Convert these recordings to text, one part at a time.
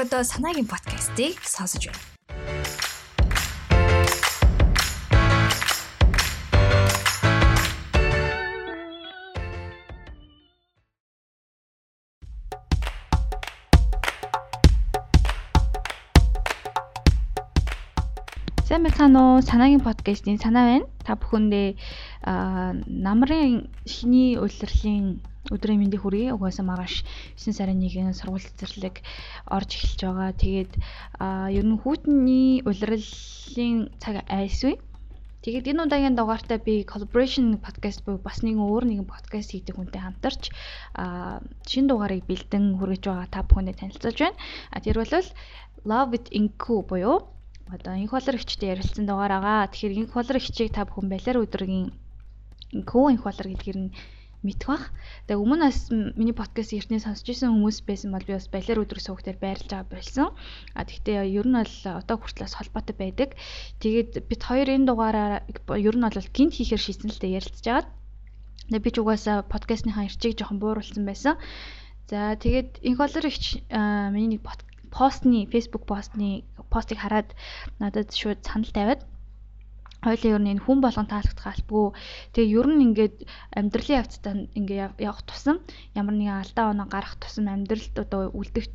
одоо санаагийн подкастыг сонсож байна. Сайн байцгаана уу? Санаагийн подкастын санаа байна. Та бүхэндээ намрын шиний улирлын өдрийн мэндийг хүргэе. Угаасаа маргааш 9 сарын 1-ний сургууль цэцэрлэг орж эхэлж байгаа. Тэгээд ер нь хүүтний улирлын цаг айсвэ. Тэгээд энэ удаагийн дугаартаа би collaboration podcast буюу бас нэгэн өөр нэгэн подкаст хийдэг хүнтэй хамтарч а шинэ дугаарыг бэлдэн хүргэж байгаа та бүхэндээ танилцуулж байна. А тэр бол Love with Inku буюу одоо инх болор хчтэй ярилцсан дугаар байгаа. Тэгэхээр инх болор хчийг та бүхэн балиар өдрөгийн инхүү инх болор гэдгээр нь мэдэх бах. Тэгээ өмнө бас миний подкаст эртний сонсч ирсэн хүмүүс байсан бол би бас балиар өдрөг суугтаар байрлаж байгаа болсон. А тэгтээ ер нь бол одоо хүртлээс холбоотой байдаг. Тэгээд бид хоёр энэ дугаараа ер нь бол гинт хийхээр шийдсэн л дээ ярилцж байгаа. Тэгээ би ч угаасаа подкастныхаа ирчийг жоохон бууруулсан байсан. За тэгээд инх болор ихч миний нэг постны Facebook постны постыг хараад надад шууд санал тавиад хоёлын ер нь энэ хүн болгон таалагдах албагүй. Тэгээ ер нь ингээд амьдралын явцдаа ингээ явах тусам ямар нэгэн алдаа оноо гарах тусам амьдралд одоо үлдэх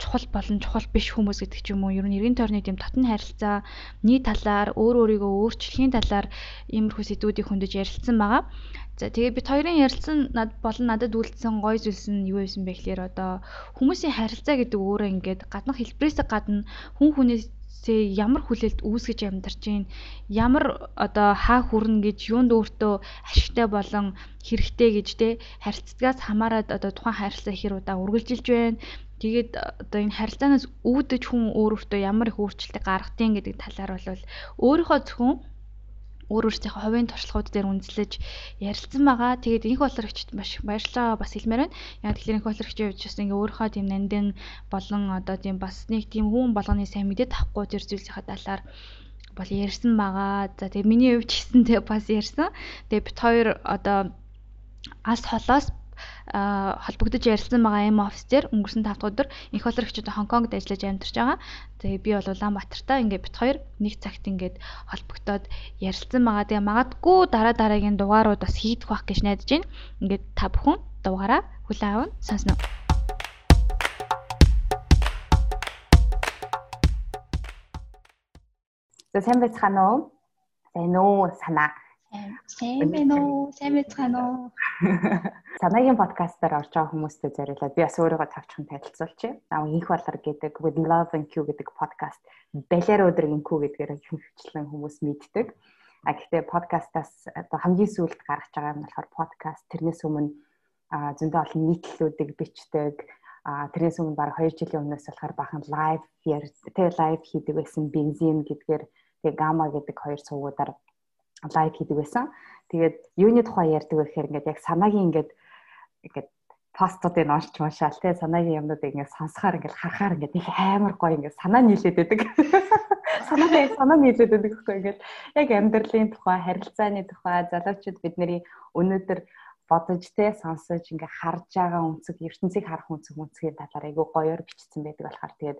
чухал болон чухал биш хүмүүс гэдэг ч юм уу ер нь эргэн тойрны тийм татны харилцаа нийт талаар өөр өөрийгөө өөрчлөхийн талаар иймэрхүү сэдвүүдийг хөндөж ярилцсан байгаа. За тэгээ бид хоёрын ярилцсан над болон надад үлдсэн гоё зүйлс нь юу байсан бэ гэхээр одоо хүмүүсийн харилцаа гэдэг өөрөө ингээд гаднах хэлбэрээс гадна хүн хүнээс сая ямар хүлээлт үүсгэж амьдарч байна ямар одоо хаа хүрнэ гэж юунд өөртөө ашигтай болон хэрэгтэй гэж те? Харилцагаас хамаарат одоо тухайн харилцаа хэр удаа үргэлжилж байна. Тэгээд одоо энэ харилцаанаас үүдэж хүн өөр өөртөө ямар их өөрчлөлт гаргадیں гэдэг талаар бол өөрийнхөө зөвхөн өөр өөрсдийнхөө хувийн туршлагууд дээр үндэслэж ярилцсан байгаа. Тэгээд инх боловсрогчд маш баярлалаа бас хэлмээр байна. Яг тэгэхээр инх боловсрогчийн хувьд бас ингээ өөрийнхөө тийм нандин болон одоо тийм бас нэг тийм хүн болгоны сайн мэдээд авахгүй тэр зүйлсийнхаа талаар бол ярьсан байгаа. За тэгээд миний хувьд ч гэсэн тэг бас ярьсан. Тэгээд бит хоёр одоо алс холоос холбогдож ярилцсан байгаа M office дээр өнгөрсөн 5 дахь өдөр инх боловсрогчид Хонконгд ажиллаж амьдарч байгаа. Тэгээ би бол Улаанбаатартай ингээд бит хоёр нэг цагт ингээд холбогдоод ярилцсан байгаа. Тэгээ магадгүй дараа дараагийн дугаарууд бас хийдэх байх гэж найдаж байна. Ингээд та бүхэн дугаараа хүлээн аван сонсно. За сайн байцгаана уу? Сайн уу санаа Сайн байна уу? Сайн байцгаана уу? Санаагийн подкастаар орж байгаа хүмүүстээ зориулаад би бас өөрийгөө тавчхан танилцуулчих. Аа инх болор гэдэг with love and q гэдэг подкаст балиар өдөр инхүү гэдгээр хөвчлэн хүмүүс мэддэг. А гэхдээ подкастаас одоо хамгийн сүүлд гаргаж байгаа юм болохоор подкаст тэрнээс өмнө зөндөө олон нийтлэлүүдийг бичдэг. А тэрнээс өмнө баг 2 жилийн өмнөөс болохоор бахан лайв тэгээ лайв хийдэг байсан бензин гэдгээр тэгээ гама гэдэг хоёр сувгуудаар лайв хийдэг байсан. Тэгээд юуны тухай ярьдаг вэ гэхээр ингээд яг санаагийн ингээд ингээд постуудыг олж маашаал те санаагийн юмнуудыг ингээд сонсохоор ингээд харахаар ингээд их амар гоё ингээд санаа нийлээд байдаг. Санаатай санаа нийлээд байдаг гэхгүй ингээд яг амьдралын тухай, харилцааны тухай залуучууд бидний өнөөдөр бодож те сонсож ингээ харж байгаа үнцэг ертөнцийг харах үнцэг үнцгийн талаар айгүй гоёор бичсэн байдаг болохоор тэгээд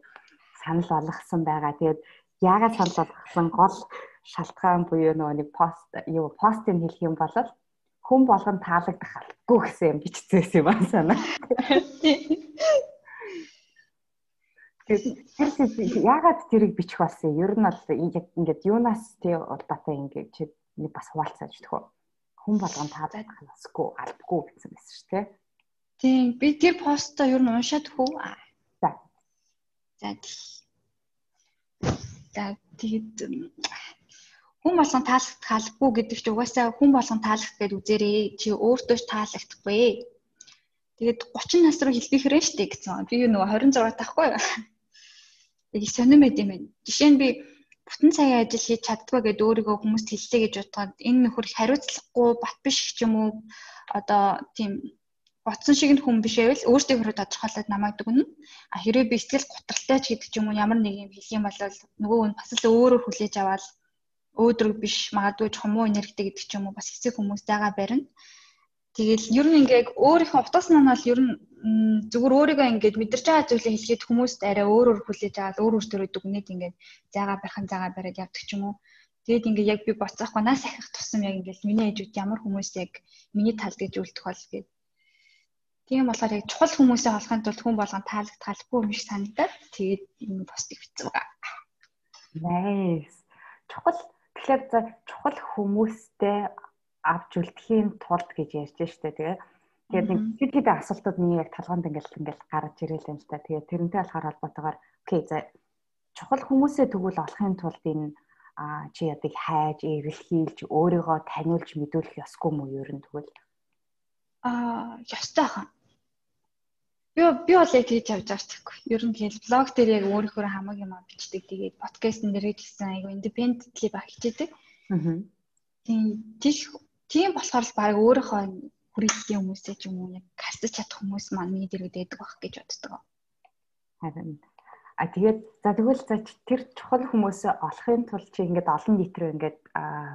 санал болгосон байгаа. Тэгээд яагаад санал болгосон гол шалтгаан буюу нөгөө нэг пост юу постыг хэлэх юм бол хүн болгон таалагдах албагүй гэсэн юм бичсэн юм аа санаа. Тэгээд яагаад тэрийг бичих болсон юм? Ер нь бол ингээд юунаас тий улбатай ингээд чи нэг бас хуваалцаж өгөх үү? Хүн болгон таалагдах албагүй албагүй гэсэн байсан шүү дээ. Тийм би тэр постоо ер нь уншаад хөө. За. За. За тэгээд хүн болгон таалагдах албагүй гэдэг чинь угаасаа хүн болгон таалагдах гэдэг үзээрээ чи өөртөө ч таалагдахгүй. Тэгээд 30 нас руу хэлбэхрээ штэ гэсэн. Би нөгөө 26 таахгүй. Тэгээд сонирм байд юм байна. Жишээ нь би бүтэн цагийн ажил хийж чаддгаа гэдээ өөрийгөө хүмүүст хэллээ гэж бодоход энэ нөхөр хариуцлагагүй бат биш ч юм уу одоо тийм ботсон шиг нь хүн биш байвал өөртөө хөрөө тодорхойлоод намайг дүгнэ. А хэрвээ би сэтгэл готролтой ч гэдэг ч юм уу ямар нэг юм хэлэх юм бол нөгөө нь бас л өөрөөр хүлээж аваад өөдрөг биш магадгүй чумуу энергитэй гэдэг ч юм уу бас хэцүү хүмүүс байгаа барина. Тэгэл ер нь ингээд өөрийнхөө утас нанаал ер нь зүгээр өөрийгөө ингээд мэдэрч байгаа зүйлээ хэлгээд хүмүүст арай өөр өөр хүлээж аваад өөр өөр төрөд дүгнээд ингээд заагаа барих заагаа бариад явдаг ч юм уу. Тэгээд ингээд яг би боцоохгүй нас ахих тусам яг ингээд миний ээжүүд ямар хүмүүс яг миний талд гэж үлдэх бол гээд. Тийм болохоор яг чухал хүмүүсээ олохын тулд хүн болгон таалагдталгүй юм шиг санагдаад тэгээд энэ постыг бичсэн байгаа. Nice. Чухал тэгэхээр за чухал хүмүүстэй авч үлдэхийн тулд гэж ярьж штэ тэгээ. Тэгээд нэг хэд хэдэн асуултууд миний яг талгаанд ингээл ингээл гарч ирэл юм ста. Тэгээд тэрнтэй болохоор холбоотойгоор окей за чухал хүмүүсээ тэгвэл олохын тулд энэ а чи ядыг хайж, эрэлхийлж, өөрийгөө таниулж мэдүүлэх ёсгүй мүү ер нь тэгвэл аа ёстой хаа. Би би бол яг тэгж явж байгаа ч гэхгүй. Ер нь тэгэл блог дээр яг өөрийнхөө хамаг юм бичдэг. Тэгээд подкастн дээр хэлсэн айгу independently баг хичээдэг. Аа. Тийм тийш тийм болохоор л баг өөрийнхөө хүрээлтийн хүмүүсээ ч юм уу яг хасаж чадах хүмүүс маань миний дэргэд байдаг байх гэж боддог. Харин А тэгээд за тэгвэл за тэр чухал хүмүүсээ олохын тулд чи ингээд олон нийт рүү ингээд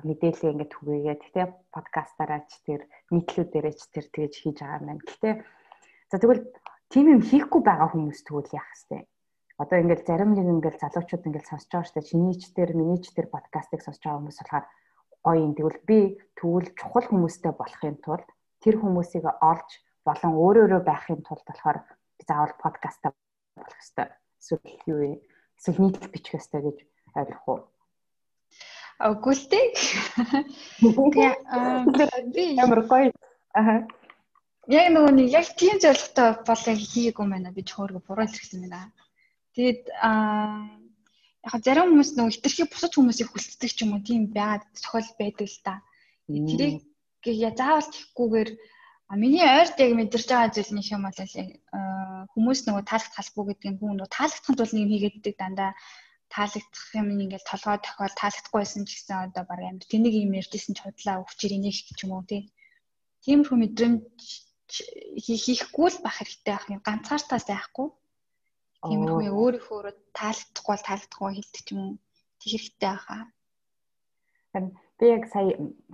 мэдээлэл ингээд түгээгээ. Гэтэ подкастаараа ч тэр нийтлүүдээрээ ч тэр тэгэж хийж байгаа юм байна. Гэтэ за тэгвэл тийм юм хийхгүй байгаа хүмүүс тэгвэл яах вэ? Одоо ингээд зарим нэг ингээд залуучууд ингээд сонсож байгаа шүү дээ. Чиний ч тэр, миний ч тэр подкастыг сонсож байгаа хүмүүс болохоор гоё юм. Тэгвэл би тэгвэл чухал хүмүүстэй болохын тулд тэр хүмүүсийг олж болон өөрөөрөө байхын тулд болохоор заавал подкастаа болох хэрэгтэй. Эсвэл юу вэ? Эсвэл нийтлэл бичих хэрэгтэй гэж ойлгох уу? Дээ. Тэгээ ямар гоё. Аа яг нөгөө нэг яг тийм зорилготой бол яг хийгээгүй байна. Би чөөргө буруу илэрхсэн байна. Тэгээд аа яг зарим хүмүүс нөгөө хитрхи бусад хүмүүсийг хүлцдэг ч юм уу тийм байгаад тохиол байдаг л та. Тэрийг я заавал хийхгүйгээр миний ойрт яг мэдэрч байгаа зүйл нэг юм бол хүмүүс нөгөө таалагдхалгүй гэдэг нь хүн нөгөө таалагдхын тулд нэг юм хийгээддэг дандаа таалагдах юм ингээл толгой тохиол таалагдахгүйсэн ч гэсэн одоо баг амир тэнийг юм ярьжсэн ч худлаа өвчрийг нэг ч юм уу тий. Тиймэрхүү мэдрэмж хийхгүй л бах хэрэгтэй ах юм. Ганцаартаа сайхгүй тиймэрхүү өөрийнхөө таалагдахгүй бол таалагдахгүй хэлдэг юм тэг хэрэгтэй ахаа би яг сая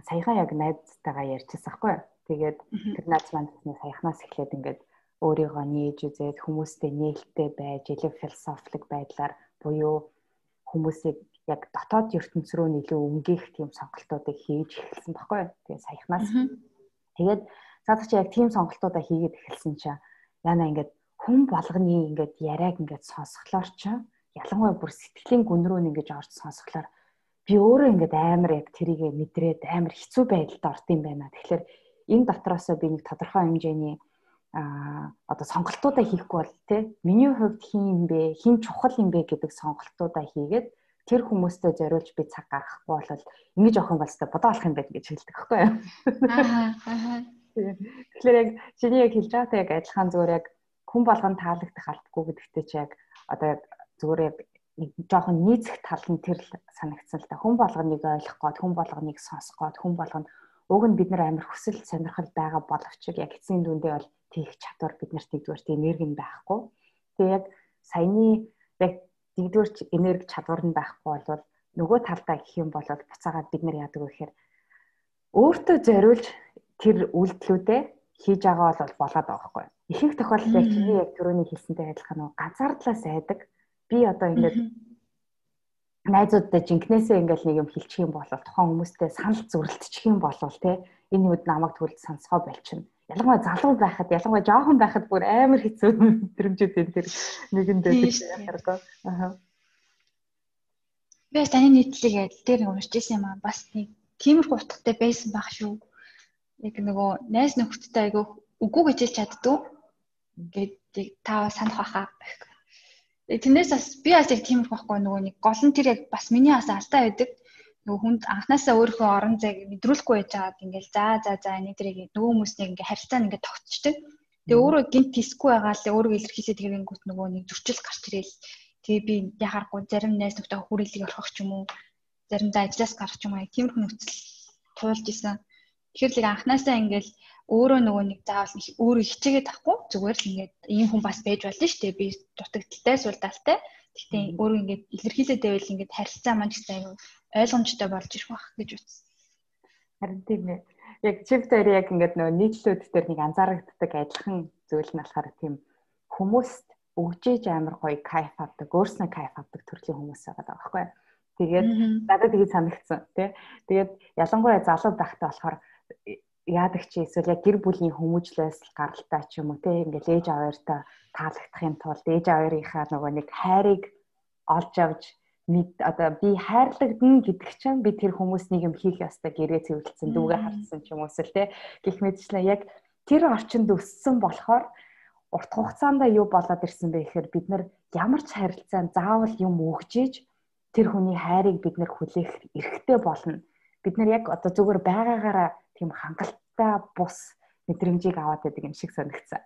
саяхан яг найзтайгаа ярьчихсан хгүй тэгээд тэр найз маань саяхнаас эхлээд ингээд өөрийгөө нээж үзээд хүмүүстэй нээлттэй байж илүү философик байдлаар буюу хүмүүсийг яг дотоод ертөнц рүү илүү өнгөх тийм сонголтуудыг хийж эхэлсэн баггүй. Тэгээ саяхнаас тэгээд Цаадах чи яг тийм сонголтуудаа хийгээд эхэлсэн чинь яна ингээд хүн болгоны ингээд яриаг ингээд сонсглоор чи ялангуяа бүр сэтгэлийн гүн рүү ингээд орж сонсглоор би өөрөө ингээд амар яг тэрийг мэдрээд амар хэцүү байдалд орд юм байна. Тэгэхээр энэ дотроосоо би нэг тодорхой хэмжээний а одоо сонголтуудаа хийхгүй бол те миний хувьд хин юм бэ хин чухал юм бэ гэдэг сонголтуудаа хийгээд тэр хүмүүстэй зориулж би цаг гаргахгүй бол ингэж явах юм бол өстой бодоо болох юм байт гэж хэлдэг. Аа аа Тэгэхээр яг чиний яг хэлж байгаатай яг адилхан зүгээр яг хүн болгон таалагдах алдгүй гэдэгтэй чи яг одоо яг зүгээр яг нэг жоохон нийцэх тал нь тэр санагдсан л та хүн болгоныг ойлгох гээд хүн болгоныг сонсох гээд хүн болгоно уг нь бид нар амар хүсэл сонирхол байгаа боловч яг эцсийн дүндээ бол тийх чадвар биднэрт нэгдүгээр тийм энерги нь байхгүй. Тэгээ яг саяны яг нэгдүгээр энерги чадвар нь байхгүй бол нөгөө талдаа гэх юм бол буцаагаад бид нар яадаг вэ гэхээр өөртөө зориулж тэр үйлдэлүүдээ хийж байгаа бол болоод байгаа байхгүй. Ихэнх тохиолдолд яг чиний яг түрүүний хэлсэнтэй адилхан нэг ганцаардлаас айдаг. Би одоо ингээд найзуудтай жинкнээсээ ингээл нэг юм хэлчих юм бол тухайн хүмүүстэй санал зүрэлтчих юм бол те энэ үед намайг тэгвэл сонсгоо болчихно. Ялангуяа залуу байхад ялангуяа жоохон байхад бүр амар хэцүү мэдрэмжүүд энэ тэр нэгэндээ яхаргаа. Аа. Би таны нийтлэг адил дээр уншиж ирсэн юм аа. Бас нэг тиймэрхүү утгатай байсан байх шүү яг нөгөө найз нөхөдтэй айгүй үгүй гэж хэлж чаддгүй. Ингээд та санах байхаа. Тэрнээс бас би бас яг тиймэрхүү байхгүй нөгөө нэг гол нь тэр яг бас миний бас алдаа байдаг. Нөгөө хүнд анханасаа өөрийнхөө орон зайг мэдрүүлэхгүй байж байгаад ингээл за за за энэдрийг нөгөө хүмүүснийг ингээ харилцаа ингээ тогтчдаг. Тэгээ өөрөө гинт тисгүй байгаа л өөрөө илэрхийлээд тэгэнгүүт нөгөө нэг зөрчил гарч ирээл. Тэгээ би яхааргүй зарим найз нөхдөд хүрээлэг орхох ч юм уу заримдаа ажлаас гарах юм аа тиймэрхүү нөхцөл туулж исэн. Тэгэхээр л анханасаа ингээл өөрөө нөгөө нэг заавал өөрөө хичээгээд авахгүй зүгээр л ингээд ийм хүн бас байж болно шүү дээ. Би дутагдaltaй суулдаалтай. Гэхдээ өөрөө ингээд илэрхийлээд байвал ингээд харилцаа маань ч гэсэн ойлгомжтой болж ирэх байх гэж үзсэн. Харин тийм ээ. яг чиптэр яг ингээд нөгөө нийтлүүд дээр нэг анзаарагддаг адилхан зүйл нь болохоор тийм хүмүүст өгжээж амар гоё кайф авдаг, өөрснөө кайф авдаг төрлийн хүмүүс байгаа байхгүй. Тэгээд надад тэгээд санагдсан тий. Тэгээд ялангуяа залуу байхдаа болохоор яадаг чи эсвэл яг гэр бүлийн хүмүүжлээс гаралтай ч юм уу тий ингээл ээж аваартай таалагдахын тулд ээж аваарынхаа нөгөө нэг хайрыг олж авч мэд одоо би хайрлагдана гэдэг чинь би тэр хүмүүснийг юм хийх ёстой гэрээ цэвэрлсэн дүүгээ харсан ч юм уу эсвэл тий гих мэдчлээ яг тэр орчинд өссөн болохоор урт хугацаанд юу болоод ирсэн бэ гэхээр бид нар ямар ч харилцаанд заавал юм өгжээж тэр хүний хайрыг бид нар хүлээх эрхтэй болно. Бид нар яг одоо зүгээр байгаагаараа тийм хангалттай бус мэдрэмжийг аваад байдаг юм шиг санагдсан.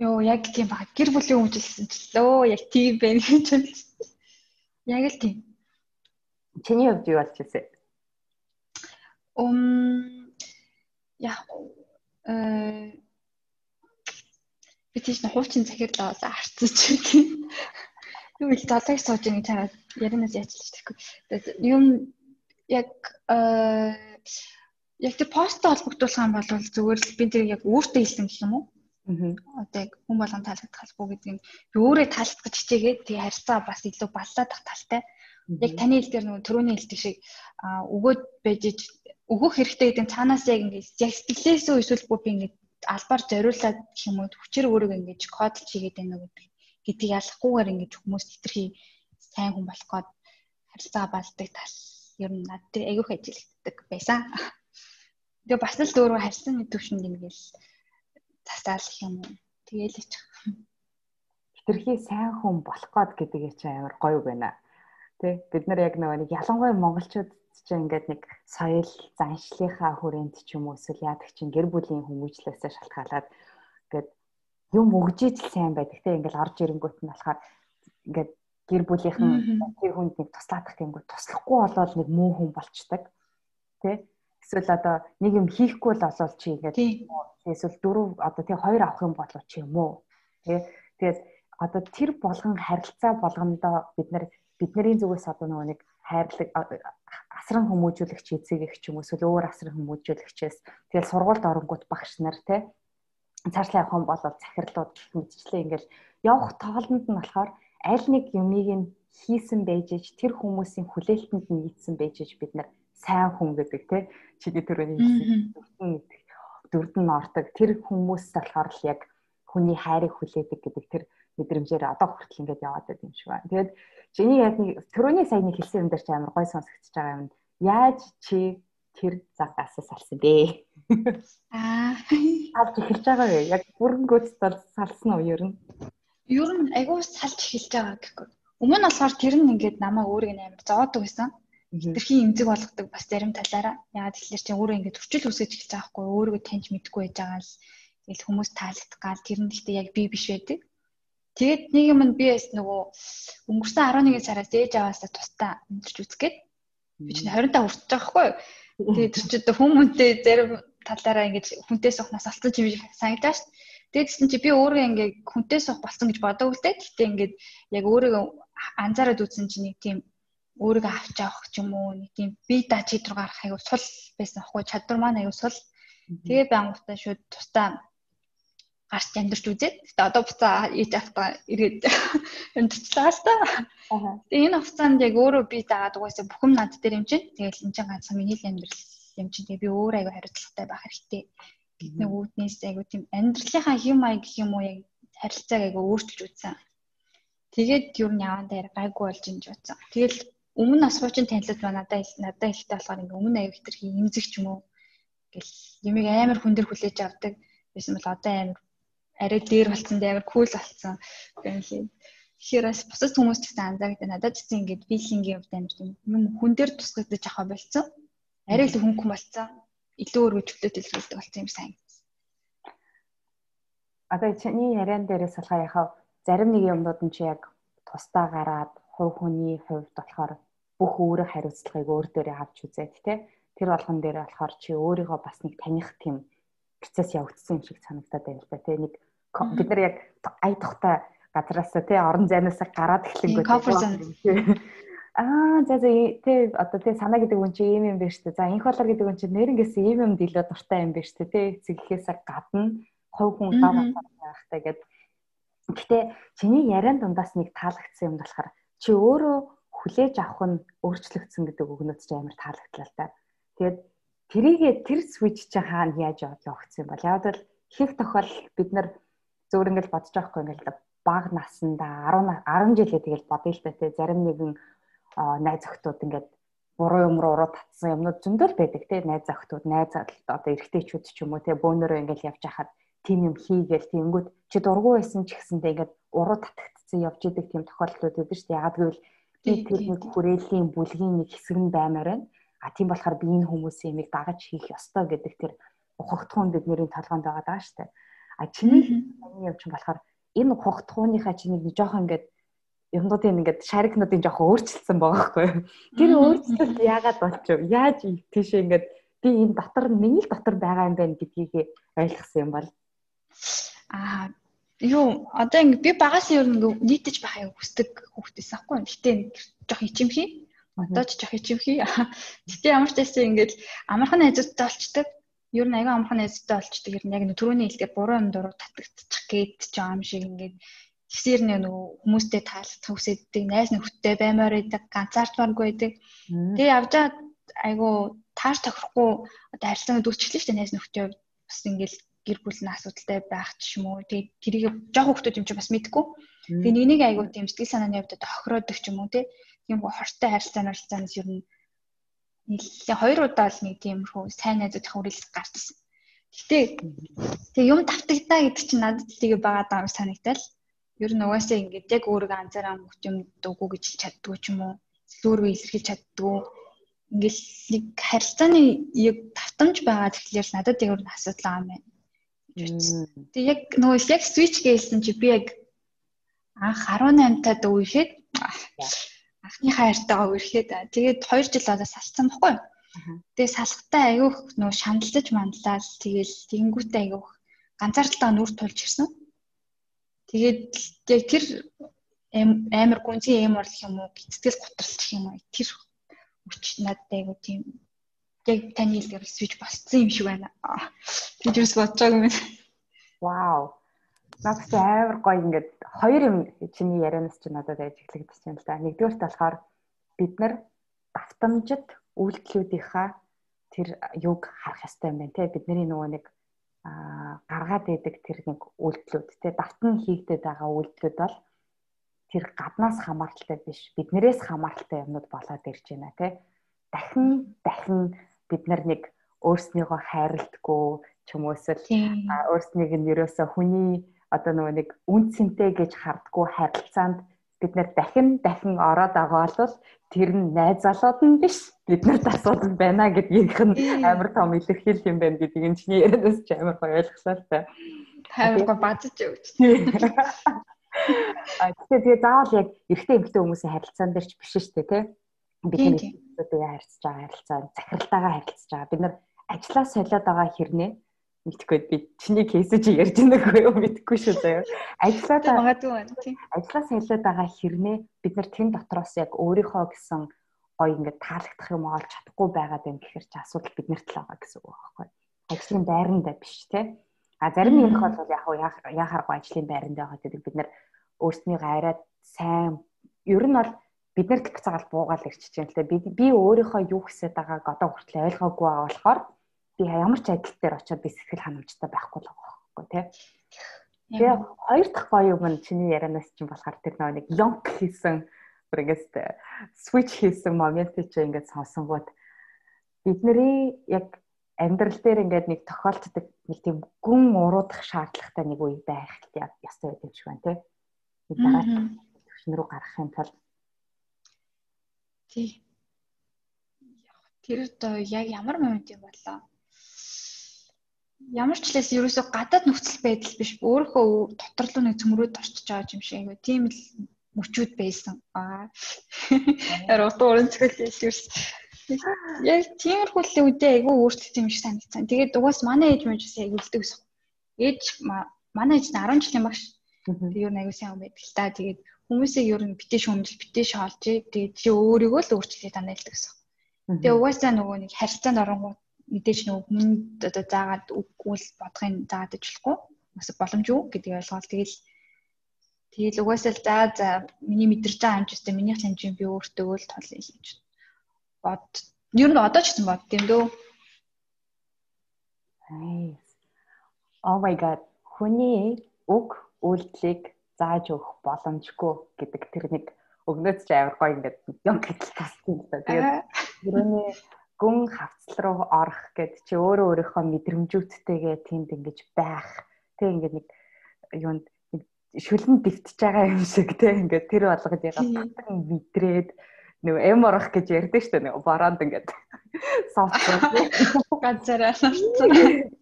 Йоо яг тийм баг гэр бүлийн хүмүүжлсэн ч лөө яг тийм байна гэж бодсон. Яг л тийм. Чиний хувьд юу болж ирсэн? Ум я э би тийш нь хуучин захирлаа харцсан ч тийм. Юу л долоог сууж байгаа чамаа яринаас яачлаа ч тэгэхгүй. Юм яг э яг тэр посттой холбогдуулах юм бол зүгээр л би тэр яг өөртөө хэлсэн гэх юм уу? Аа. Одоо яг хүн болгон таалагдах албагүй гэдэг нь өөрөө таалагдах хичээгээд тэгээ харьцаа бас илүү баллаадах талтай. Яг таны хэл дээр нөгөө төрөний хэлдэг шиг өгөөд байж өгөх хэрэгтэй гэдэг нь цаанаас яг ингээд яг сэтгэлээсөө эсвэл бүр би ингээд албаар зориулаад гэх юм уу хүчээр өөрийгөө ингэж кодл чигээд байна гэдэг гэдгийг ялахгүйгээр ингэж хүмүүс хитрхи сайн хүн болох гээд харилцаа балдаг тал ер нь над дээр айгүйх ажиллагддаг байсан. Тэгээ бас л дөөрөө харьцааны төвшөнд ингээл засаалах юм уу. Тэгээл л ч. Хитрхи сайн хүн болох гээд гэдэг чинь амар гоё байна. Тэ бид нар яг нөгөө нэг ялангуяа монголчууд чинь ингээд нэг соёл заншлийнхаа хүрээнд ч юм уу эсвэл яадаг чинь гэр бүлийн хүмүүжлээсээ шалтгаалаад ингээд юм өгжиж л сайн байдаг те ингээд орж ирэнгүүт нь болохоор ингээд гэр бүлийнхэн тэр хүнд нэг туслаадах гингүү туслахгүй болоод нэг муу хүн болчдаг те эсвэл одоо нэг юм хийхгүй л олол чи ингээд эсвэл дөрөв одоо тий хоёр авах юм болов чи юм уу? Те тэгээд одоо тэр болгон харилцаа болгондоо бид нар бидний зүгээс одоо нөгөө нэг хайрлаг асран хүмүүжүүлэгч эцэг их ч юм уу эсвэл өөр асран хүмүүжүүлэгчээс тэгэл сургуульд оронгууд багш нар те цаашлаа явах юм бол захирлууд мэдчлээ ингээл явах тоолонд нь болохоор аль нэг юмыг нь хийсэн байж ич тэр хүмүүсийн хүлээлтэнд нь нийцсэн байж ич бид нар сайн хүн гэдэг те чиний төрөний хэлсэн дөрд нь ортог тэр хүмүүс болохоор л яг хүний хайрыг хүлээдэг гэдэг тэр мэдрэмжээр одоо хүртэл ингээд яваад байдаг юм шиг байна. Тэгээд чиний яг нэг төрөний саяны хэлсэн юм дээр чи амар гой сонсогдож байгаа юм яаж чи тэр загаас салсан бэ? Аа. Авч эхэлж байгаа вэ? Яг бүрэнгөөц салсан уу ер нь? Ер нь айгүй салж эхэлж байгаа гэхгүй. Өмнө нь болохоор тэр нь ингээд намайг өөрийг нь амар зоодог байсан. Тэрхийн эмзэг болгодог бас зарим талаараа. Яагаад тэгэхээр чи өөрөө ингээд төрчил үсгэж эхэлж байгаа хгүй өөрийгөө таньж мэдгүй байж байгаа л тэгэл хүмүүс таалагдах гал тэр нь гэхдээ яг би биш байдаг. Тэгээд нэг юм нь би бас нөгөө өнгөрсөн 11 сараас ээж аваасаа тусдаа өндөрч үзгээд Би чинь 25 хүрч байгаа хгүй. Тэгээд тэр чинь хүмүүнтэй зарим талаараа ингэж хүнтэй сухнаас олцсон чи санагдаж шв. Тэгээд гэсэн чи би өөрөө ингээ хүнтэй сух болсон гэж бодоагүй л дээ. Гэтэ ингээд яг өөрийгөө анзаараад үзсэн чи нэг тийм өөрийгөө авч авах ч юм уу нэг тийм би да чи рүү гарах аягүй сул байсан аахгүй чадвар маань аягүй сул. Тэгээ байнгутаа шууд тустаа гарч амьдэрч үзээд. Гэтэ одоо буцаа ээж автаа ирээд амьдэрчлээ л та. Тэгээ энэ хугацаанд яг өөрөө би дагаад угаасаа бүх юм над дээр юм чинь. Тэгэл энэ чинь ганцхан миний л амьдрал юм чинь. Тэгээ би өөр аяга хариуцлагатай байх хэрэгтэй. Нэг үүднээс аяга тийм амьдралынхаа хэм маяг гэх юм уу яг харилцааг аяга өөрчилж үзсэн. Тэгээд юу н яван дээр гайгүй болж инж утсан. Тэгэл өмнө нас хуучин танилцаад ба надад надад ихтэй болохоор ингээ өмнө аяг хэтэр хэмзэг ч юм уу гэл юмыг амар хүн дээр хүлээж авдаг байсан бол одоо амар арай дээр болцсон дээр амар кул болцсон юм. Тэгэхээр бас бусад хүмүүс ч гэсэн анзаардаг надад ч гэсэн ингээд филингийн хувьд амар юм хүн дээр тусгагдаж авах болсон. Арай л хүн хүн болцсон. Илүү өөр өчөлтөд илэрхийлдэг болсон юм сайн. Одоо чиний яриан дээрээс болохоор яхав зарим нэг юмнууд нь чи яг тусдаа гараад хувь хүний хувьд болохоор бүх өөрө хариуцлагыг өөр дээрээ авч үзээд те тэр болгон дээр болохоор чи өөрийгөө бас нэг таних тийм процесс явагдсан юм шиг санагдаад байна л да те нэг бид нар яг ая тухтай газараас тий орон зайнаас гараад эхлэнгүүт Аа за за тэ одоо тэ санаа гэдэг үн чи ийм юм байна шүү дээ. За инх болор гэдэг үн чи нэрнгэс ийм юм дэлөө дуртай юм байна шүү дээ. Тэ эцэглэхээс гадна хов хүн гавхаа байхтай гэдэг. Гэтэ чиний яриан дундаас нэг таалагдсан юм болохоор чи өөрөө хүлээж авах нь өөрчлөгдсөн гэдэг өгнөд чи амар таалагдлаа да. Тэгээд тэрийгээ тэр switch чи хаана яаж явагдсан юм бол яг л их тохиол бид нар зөвөр ингээл бодож байгаа хгүй ингээл баг насанда 10 10 жилээ тэгэл бодъё л да тий зарим нэгэн найз охтууд ингээд буруу юм руу уруу татсан юмнууд зөндөл байдаг тий найз охтууд найз одоо эрэгтэйчүүд ч юм уу тий бөөнөрөө ингээд явж хахад тийм юм хийгээл тиймгүүд чи дургу байсан ч гэсэндээ ингээд уруу татагдсан явж идэг тийм тохиолдлууд байдаг шүү дээ. Ягаад гэвэл тэр нэг хүрээллийн бүлгийн нэг хэсэг нь баймаар байна. А тийм болохоор би энэ хүмүүсийн юмыг дагаж хийх ёстой гэдэг тэр ухагтхуун бидний толгоонд байгаа даа дээ а чиний юм чинь болохоор энэ ухагтхууныхаа чинийг нэг жоохон ингээд юмнуудын ингээд шарикнуудын жоохон өөрчлөлтсөн байгаа хгүй. Тэр өөрчлөлт яагаад болчих вэ? Яаж тийшээ ингээд би энэ дотор миний дотор байгаа юм байна гэдгийг ойлгосон юм бол? Аа юу одоо ингээд би багаас ер нь нийтэж байхыг хүсдэг хүүхдээс аахгүй. Гэтэ жоох ичимхий. Одоо ч жоох ичимхий. Гэтэ ямар ч байсан ингээд амархан найзуудтай болчдөг. Ер нь аяга амархан найзуудтай болчдөг. Ер нь яг түрүүний хэлдгээр буруу юм дуруу татагдчих гээд ч юм шиг ингээд Тэгсээр нэг хүмүүстэй таалагдах хүсэддэг, найз нөхдөдтэй баймаар байдаг, ганцаардмааргүй байдаг. Тэгээ явж байгаа айгу тааш тохирохгүй одоо харилцааны дүүсчлээ шүү дээ найз нөхдөй бас ингээл гэр бүлийн асуудалтай байх ч юм уу. Тэгээ тэрийг жоох хүмүүс юм чи бас мэдгүй. Тэгээ нэг нэг айгу тийм сэтгэл санааны хувьд одоо хохироодог ч юм уу тий. Тийм хортой харилцааны харилцаанаас ер нь нэлээ хоёр удаа л нэг тиймэрхүү сайн найзуудын хүрээлэл гарчсан. Гэтэ тэг юм давтагдаа гэдэг чинь надад тийг байгаа даа санагдал ер нь угаасаа ингээд яг өөрийгөө анзаараа мөхт юм дуугүй гэж чаддгүй ч юм уу өөрөө илэрхийлж чаддгүй ингээл нэг харилцааны яг тавтамж байгаа тэгэхээр надад яг өөр асуудал байгаа юм байна. Тэг яг нөгөө яг switch гээсэн чи би яг анх 18 тад үехэд анхны хайртайгаа үерхэд тэгээд 2 жил одоо салцсан баггүй. Тэгээ салхтаа айгүйх нөгөө шаналдаж манлал тэгэл тэнгүүтээ айгүйх ганцаардалтаа нүр тулж ирсэн. Тэгээд яг тэр амар гүнзгий юм орлох юм уу? Гэцтгэл готролчих юм уу? Тэр хүч надад айгу тийм яг таны хэлдгээр switch болцсон юм шиг байна. Тэгж юус бодож байгаа юм. Вау. Надад амар гоё ингээд хоёр юм чиний ярианаас чи надад ажиглагдчихж байна л да. Нэгдүгээрт болохоор бид нар давтамжид үйлдэлүүдийнхаа тэр юг харах хэрэгтэй юм байна те бидний нөгөө нэг гаргаад байдаг тэр нэг үйлдэлүүд те давтан хийгдэт байгаа үйлдэлүүд бол тэр гаднаас хамааралтай биш биднэрээс хамааралтай юмнууд болоод ирж байна те дахин дахин бид нар нэг өөрснийгөө хайрладгүй ч юм уу эсвэл өөрснийг нь ерөөсө хүний одоо нөгөө нэг үн цэнтэй гэж хардггүй харилцаанд бид нэр дахин дахин ороод байгаа бол тэр нь найз залууд нь биш биднэрт асуудал байна гэдгийнх нь амар том илэрхийлэл юм байна гэдгийг энэ чиний ярианаас ч амар гоё ойлгосон л та. Амар гоё бадж өгч. А тэгэхээр тэгээ заавал яг эрэгтэй эмэгтэй хүмүүсийн харилцаан дээр ч биш шүү дээ тий. Бид хүмүүстэй харилцаж байгаа харилцаа, захиралтайгаа харилцаж байгаа. Бид нар ажлаа солиод байгаа хэрнээ мэдхгүй би чиний кейсэж ярьж байгаагүй юу мэдхгүй шүү заяа. Ажлаа магадгүй байна тийм. Ажлаа солиод байгаа хэрнээ бид нар тэн дотроос яг өөрийнхөө гэсэн гоё ингээд таалагдах юм олж чадахгүй байгаад байна гэхэр чи асуудал биднэрт л байгаа гэсэн үг байхгүй. Ажлын байрандаа биш те. А зарим нэгнх бол яг яхааргүй ажлын байрандаа байгаа гэдэг бид нар өөрснийгөө арайд сайн ер нь бол бид нар тэг цагаал буугаал ирчихэж байна л те. Би би өөрийнхөө юу гэсэд байгааг одоо хүртэл ойлгоогүй байгаа болохоор би ямар ч адил дээр очиод би сэтгэл ханамжтай байхгүй л байгаа байхгүй тий. Тэгээ хоёр дахь гоё юм нь чиний ярианаас чинь болохоор тэр нэг лонк хийсэн бүрээс switch хийсэн моментыг чи ингээд сонсонгууд бидний яг амьдрал дээр ингээд нэг тохиолддог нэг тийм гүн уруудах шаардлагатай нэг үе байх ёстой байдаг шиг байна тий. Дараа төвшин рүү гарах юм тул тий. Тэр одоо яг ямар момент юм болоо? ямар ч лээс ерөөсөө гадаад нөхцөл байдал биш өөрийнхөө дотор руу нэг цөмрөөд орчиж байгаа юм шиг тийм л мөчүүд байсан. Аа. Утга уран зохиол ерөөс яг тиймэрхүү л үедээ айгүй өөрчлөлт юм шиг санагдсан. Тэгээд угаас манай ээж мэж бас яг үлдэг ус. Ээж манай ээж нь 10 жилийн багш. Тэгээд юу айгүй сайн юм байдаг л та. Тэгээд хүмүүсийг ер нь битээ шүмжил, битээ шоолж, тэгээд чи өөрийгөө л өөрчлөе танаа хэлдэг гэсэн. Тэгээ угаасаа нөгөө нэг харилцаанд оронгууд мэдээж нөгөө хүнд одоо заагаад үггүй бодохын заагаад ижлэхгүй. Бас боломжгүй гэдгийг ойлгоод тэгэл тэгэл угаасаа л за за миний мэдэрч байгаа хэмжээтэй миний хэмжээ би өөртөө л тол хийж бод. Ер нь одоо ч гэсэн бод тийм дөө. Nice. Oh my god. Хүний үг үйлдэлийг зааж өгөх боломжгүй гэдэг тэр нэг өгнөөд ч амар гоё ингээд юм гэдэл тасдаг юм да. Тэгээд юуны гүн хавцал руу орох гэд чи өөрөө өөрийнхөө мэдрэмжүүдтэйгээ тэнд ингэж байх. Тэг ингээд нэг юунд шүлэн дэвтэж байгаа юм шиг те ингээд тэр болгож ягаад татан мэдрээд нөгөө эм орох гэж ярьдэн штэ нөгөө бороонд ингээд софт ганцаараа орцсон.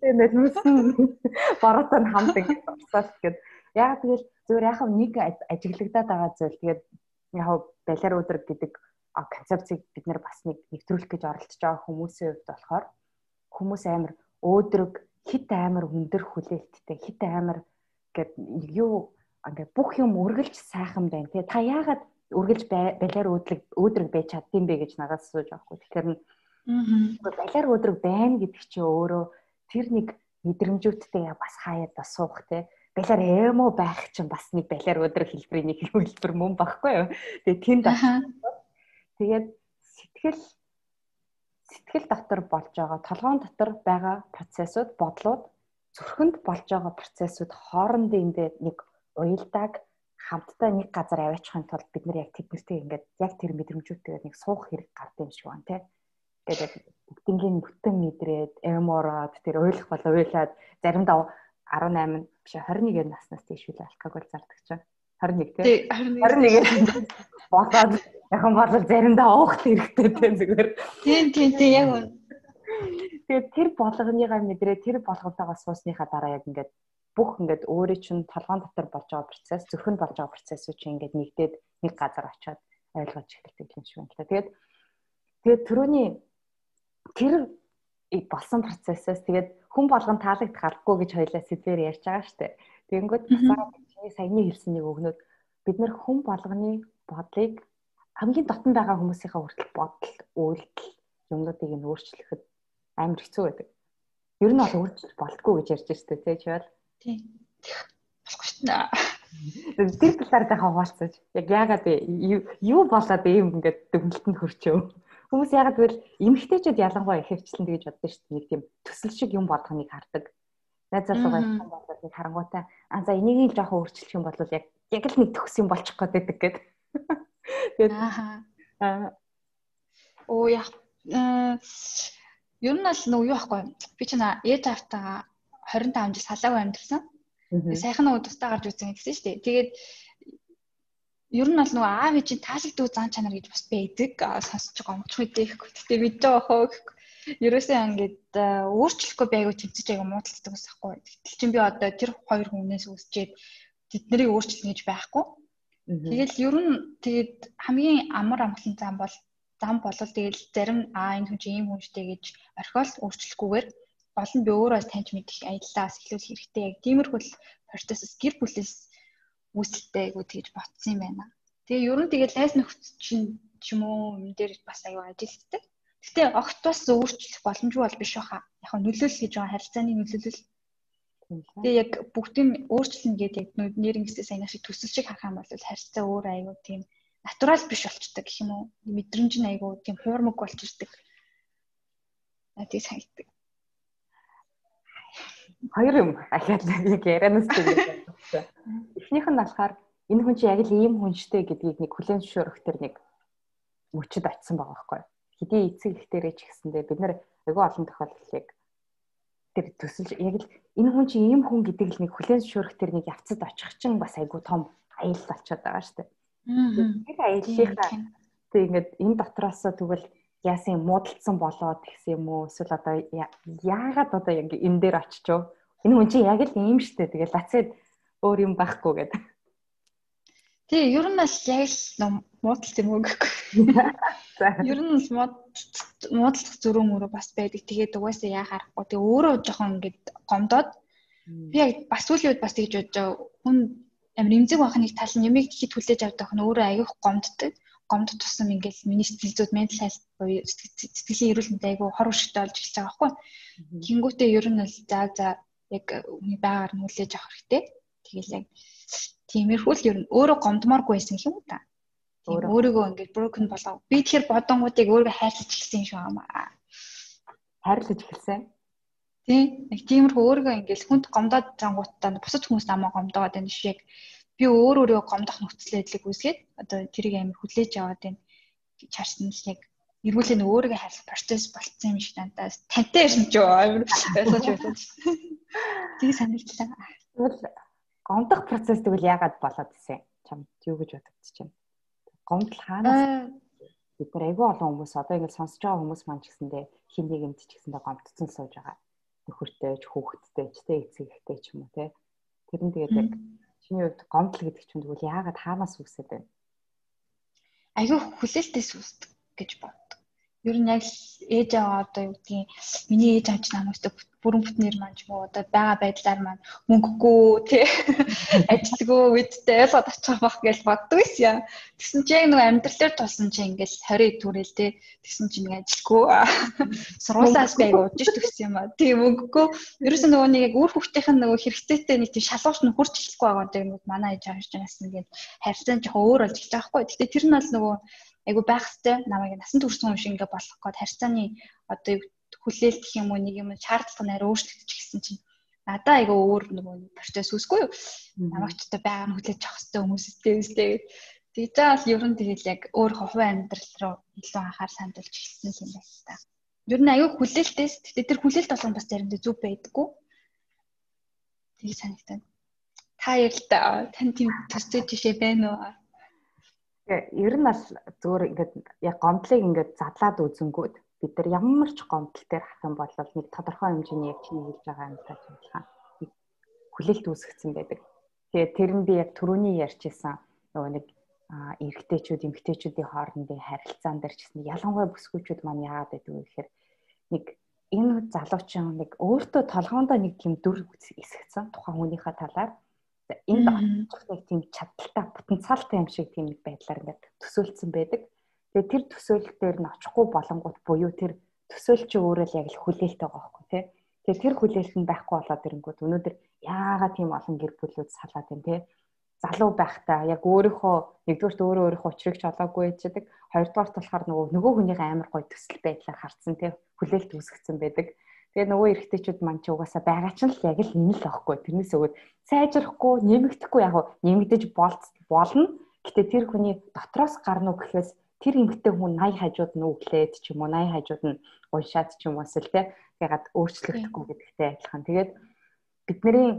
Тэгээд нүсэн бороотой хамт ингээд орсоос гэд яг тэгэл зөвөр яхав нэг ажиглагдаад байгаа зүйл. Тэгээд яг балиар өдрөг гэдэг концепцийг бид нэр бас нэг нэвтрүүлэх гэж оролдож байгаа хүмүүсийн хувьд болохоор хүмүүс амар өөдрөг хит амар өндөр хүлээлттэй хит амар гэд юу ингээ бүх юм үргэлж сайхан байна. Тий та яагаад үргэлж балиар өөдрөг өөдрөг байж чаддсан бэ гэж надаас асууж байгаа хгүй тэгэхээр нь балиар өөдрөг байна гэдэг чинь өөрөө тэр нэг мэдрэмжүүдтэй бас хаяад бас суух тий балиар эмо байх чинь бас нэг балиар өдрөх хэлбэрийн нэг хэлбэр мөн багхгүй юу. Тэгээ тэнд тэгээд сэтгэл сэтгэл дотор болж байгаа толгоон дотор байгаа процессыг бодлууд зүрхэнд болж байгаа процессыг хоорондын нэг уялдааг хамтдаа нэг газар аваачихын тулд бид нар яг тэднэртэй ингээд яг тэр мэдрэмжүүдтэйгээ нэг суух хэрэг гардаг юм шиг байна тий. Тэгээд бүгднгийн бүтэн мэдрээд эмороод тэр ойлгох бол уйлаад заримдаа 18 биш 21 наснаас тийш үл алкогол зардаг чинь 21 тий. 21 болоод яхан бол заримдаа уух хэрэгтэй тий зүгээр. Тий тий тий яг үн тэгээд тэр болгоныгаа мэдрээ тэр болгонтойгоо суусныхаа дараа яг ингээд бүх ингээд өөрөө чинь толгоон дотор болж байгаа процесс зөвхөн болж байгаа процессыг чинь ингээд нэгдээд нэг газар очиод ойлгож эхэлдэг юм шиг байна. Тэгээд тэгээд түрүүний тэр болсон процессээс тэгээд хүн болгон таалагдах албагүй гэж хоёлаа сэдвээр ярьж байгаа шүү дээ. Тэгэнгүүт басаа чиний саяны хэлсэн нэг өгнөд бид нэр хүн болгоны бодлыг хамгийн дотн байгаа хүмүүсийнхээ хүртэл бодол, үйлдэл юмнуудыг нь өөрчлөхөд амар хэцүү байдаг. Ер нь бол өөрчлөж болтгүй гэж ярьж штэ тий чи бол. Тий. Болохгүй шүү дээ. Тэр талаар дахин хуваалцаж яг яагаад юу болоод ийм ингээд дүгнэлтэнд хүрчөө Хүмүүс ягаад гэвэл эмэгтэйчүүд ялангуяа их хөвчлэн тэгэж боддог шүү дээ. Нэг тийм төсөл шиг юм болгоныг хардаг. Найз залуугаа юм бол нэг харангуйтай аа за энийг л жоохон өөрчлөх юм бол яг яг л нэг төгс юм болчих гээд байдаг гэд. Тэгээд аа оо яа ер нь л нөгөө юу байхгүй би ч наа ээж автаа 25 жил салаагүй амьдсан. Сайхан нөгөө тустаа гарч үзэн гэсэн шүү дээ. Тэгээд ер нь бол нөгөө аав ээжийн таалагддаг зан чанар гэж бас байдаг. Сонсож байгаа өмч мэдээхгүй. Гэтэ бид жоохоо ерөөсөө ингээд өөрчлөхгүй байгуу тэмцэж байгаа муудалцдаг ус ахгүй. Гэтэл чинь би одоо тэр хоёр хүнээс үсчээд тэд нарыг өөрчлөнө гэж байхгүй. Тэгэл ер нь тэгээд хамгийн амар амгалан зам бол зам болол тэгэл зарим аа энэ хүн чинь ийм хүн штэ гэж орхиол өөрчлөхгүйгээр гол нь би өөрөө таньж мэдэх аяллаас эхлүүлэх хэрэгтэй. Яг тиймэрхүү процесс гэр бүлээс үүсэлтэй айгу тэгж ботсон юм байна. Тэгээ ер нь тэгээ лайс нөхц чинь ч юм уу юм дээр бас аюу ажилтдаг. Гэтэ огт бас өөрчлөх боломжгүй бол биш баха. Яг нь нөлөөлөл гэж байгаа харилцааны нөлөөлөл. Тэгээ яг бүгдийг өөрчлөн гэдэг яг нэрнгэсээ сайн шиг төсөл шиг харах юм бол харилцаа өөр аюу тийм натурал биш болчдөг гэх юм уу. Мэдрэмж нь аюу тийм хуурмаг болж ирдэг. Надад санагддаг хоёр юм ахиад яг ярианаас тэгээд эхнийх нь болохоор энэ хүн чи яг л ийм хүн штэ гэдгийг нэг хүлэн зөвшөөрөх төр нэг мөчөд очисон байгаа байхгүй хэдий эцэг ихтэрээ ч гэсэндээ бид нар айгүй олон тохиолдолд яг тэр төсөлж яг л энэ хүн чи ийм хүн гэдэг л нэг хүлэн зөвшөөрөх төр нэг явцад очих чинь бас айгүй том аял болчиход байгаа штэ тэр аяллахаа тэг ингээд энэ дотроосоо тэгвэл яасан муудалцсан болоод гэсэн юм уу? Эсвэл одоо яагаад одоо яг энэ дээр очичоо энэ хүн чинь яг л ийм штэ тэгэл лацад өөр юм байхгүй гэдэг Тэгээ ер нь бас яг л муудалц юм уу гэхгүй. Ер нь муудалцах зөрөө мөрөө бас байдаг. Тэгээд угаасаа яа харахгүй. Тэгээ өөрөө жоохон ингээд гомдоод би яг бас үлийн үед бас тэгж бодож хүн амар эмзэг байхныг тал нь ямиг хэд хүлээж авдаг нь өөрөө аюух гомддог. Гомд тусам ингээл миний сэтгэл зүйд ментал хайлт буюу сэтгэлийн эрүүл мэнд аюу хор уршигтай болж эхэлж байгаа байхгүй. Тэнгүүтээ ер нь л за за яг хүний байгаар нь хүлээж авах хэрэгтэй. Тэгэл яг тиймэрхүү л ер нь өөрөө гомдмооргүй байсан юм та. Өөрийгөө ингээд broken болоо. Би тэгэхээр бодонгуудыг өөрийгөө хайрлаж эхэлсэн юм шиг аа. Хайрлаж эхэлсэн. Тий. Нэг тиймэрхүү өөрийгөө ингээд хүнд гомдоод зангуудтаа бусад хүмүүс намайг гомдоод байна шиг би өөр өөрийгөө гомдох нөхцөл байдлыг үүсгээд одоо тэрийг амар хүлээж аваад байна. Чарсан л яг эргүүлээ нэг өөрийгөө хайрлах процесс болцсон юм шиг надад тантай ирсэн ч амар ойлгож байсан. Тийг санагдлаа. Тэгвэл гомдох процесс тэгвэл яагаад болоод ирсэн? Чам юу гэж бодогдож байна? гомдол хаанаас бид нар айгүй олон хүмүүс одоо ингэ сонсож байгаа хүмүүс маань ч гэсэндээ хин нэгэнд ч гэсэндээ гомдсон сууж байгаа. Нөхөртэй ч хүүхэдтэй ч тэ эцэг ихтэй ч юм уу те. Тэр нь тэгээд яг чиний хувьд гомдол гэдэг чинь тэгвэл яагаад хаанаас үүсээд байна? Айгүй хүлээлтээс үүсдэг гэж бод. Ер нь яг ээж аваа одоо юу гэдгийг миний ээж авч намайг бүрэн бүтнээр маань ч юм уу одоо байгаа байдлаар маань мөнгөгүй тий. Ажилгүй үедтэй ойлгоод очих байх гэж боддог яа. Тэгсэн чи яг нэг амьдрал дээр тулсан чи ингээл 20 түрэл тий. Тэгсэн чи нэг ажилгүй. Сургуулаас би аяг удаж төгссөн юм аа. Тий мөнгөгүй. Ерөөсөө нөгөө нэг үр хөвгтийнх нь нөгөө хэрэгцээтэй нэг тийм шалгууч нь хурц эхлэхгүй байгаа нь манай ээж авч байгаас ингээд харилцаа жоохон өөр болж эхэлж байгаа хгүй. Гэтэ тэр нь бол нөгөө айгу байх хэвээр намайг насан турш юм шиг ингээ болох гээд харьцааны одоо хүлээлт гэх юм уу нэг юм шаардлага арай өөрчлөгдөж гисэн чинь надаа айгу өөр нөгөө процесс үүсгүй юу намайгчтай байгаа нь хүлээж авах хэрэгтэй хүмүүстэй үстэй тэгж байгаа л ер нь тэгэл яг өөр хувийн амьдрал руу илүү анхаар сандуулж эхэлсэн юм байна та. Ер нь аюу хүлээлтээс тэгтээ тэр хүлээлт болгон бас заримдаа зүв байдаггүй. Тийг санагдана. Та яг л та тань тийм төстэй жишээ байна уу? Ер нь бол зүгээр ингээд яг гомдлыг ингээд задлаад үзэнгүүт бид нар ямар ч гомдол дээр хах юм бол нэг тодорхой хэмжээний яг чиний хэлж байгаа юмтай адилхан хүлээлт үүсгэсэн байдаг. Тэгээд тэр нь би яг түрүүний ярьжсэн нөгөө нэг эрэгтэйчүүд эмэгтэйчүүдийн хоорондын харилцаан дээр ч гэсэн ялангуяа бүсгүйчүүд маань яагаад байдаг вэ гэхээр нэг энэ залуучин нэг өөртөө толгоондоо нэг тийм дүр эсгцэн тухайн хүнийхээ талаар энд нэг тийм чадaltaй потенциалтай юм шиг тийм байдлаар ингээд төсөөлсөн байдаг. Тэгээ тэр төсөөлөл дээр нь очихгүй болонгууд буюу тэр төсөөлч өөрөө л яг л хүлээлт байгаа байхгүй тий. Тэгээ тэр хүлээлт нь байхгүй болоод ирэнгүүт өнөөдөр яагаад тийм олон гэр бүлүүд салаад байна тий. Залуу байхдаа яг өөрийнхөө нэгдүгээрт өөрөө өөрийнхөө учрыг ч олоогүй ээждэг. Хоёрдугаарт болохоор нөгөө нөгөө хүнийхээ амар гой төсөл байдлаар харцсан тий. Хүлээлт үүсгэсэн байдаг. Тэгээ нөгөө эрэгтэйчүүд маань ч угаасаа байгаа ч л яг л энэ л байхгүй. Тэрнээс өгөөд сайжрахгүй, нэмэгдэхгүй яг нэмэгдэж болно. Гэтэ тэр хүний дотроос гарна уу гэхээс тэр эмэгтэй хүн 80 хажууд нь өглээд ч юм уу 80 хажууд нь уншаад ч юм уус л те ягаад өөрчлөгдөхгүй гэдэгтэй адилхан. Тэгээд бидний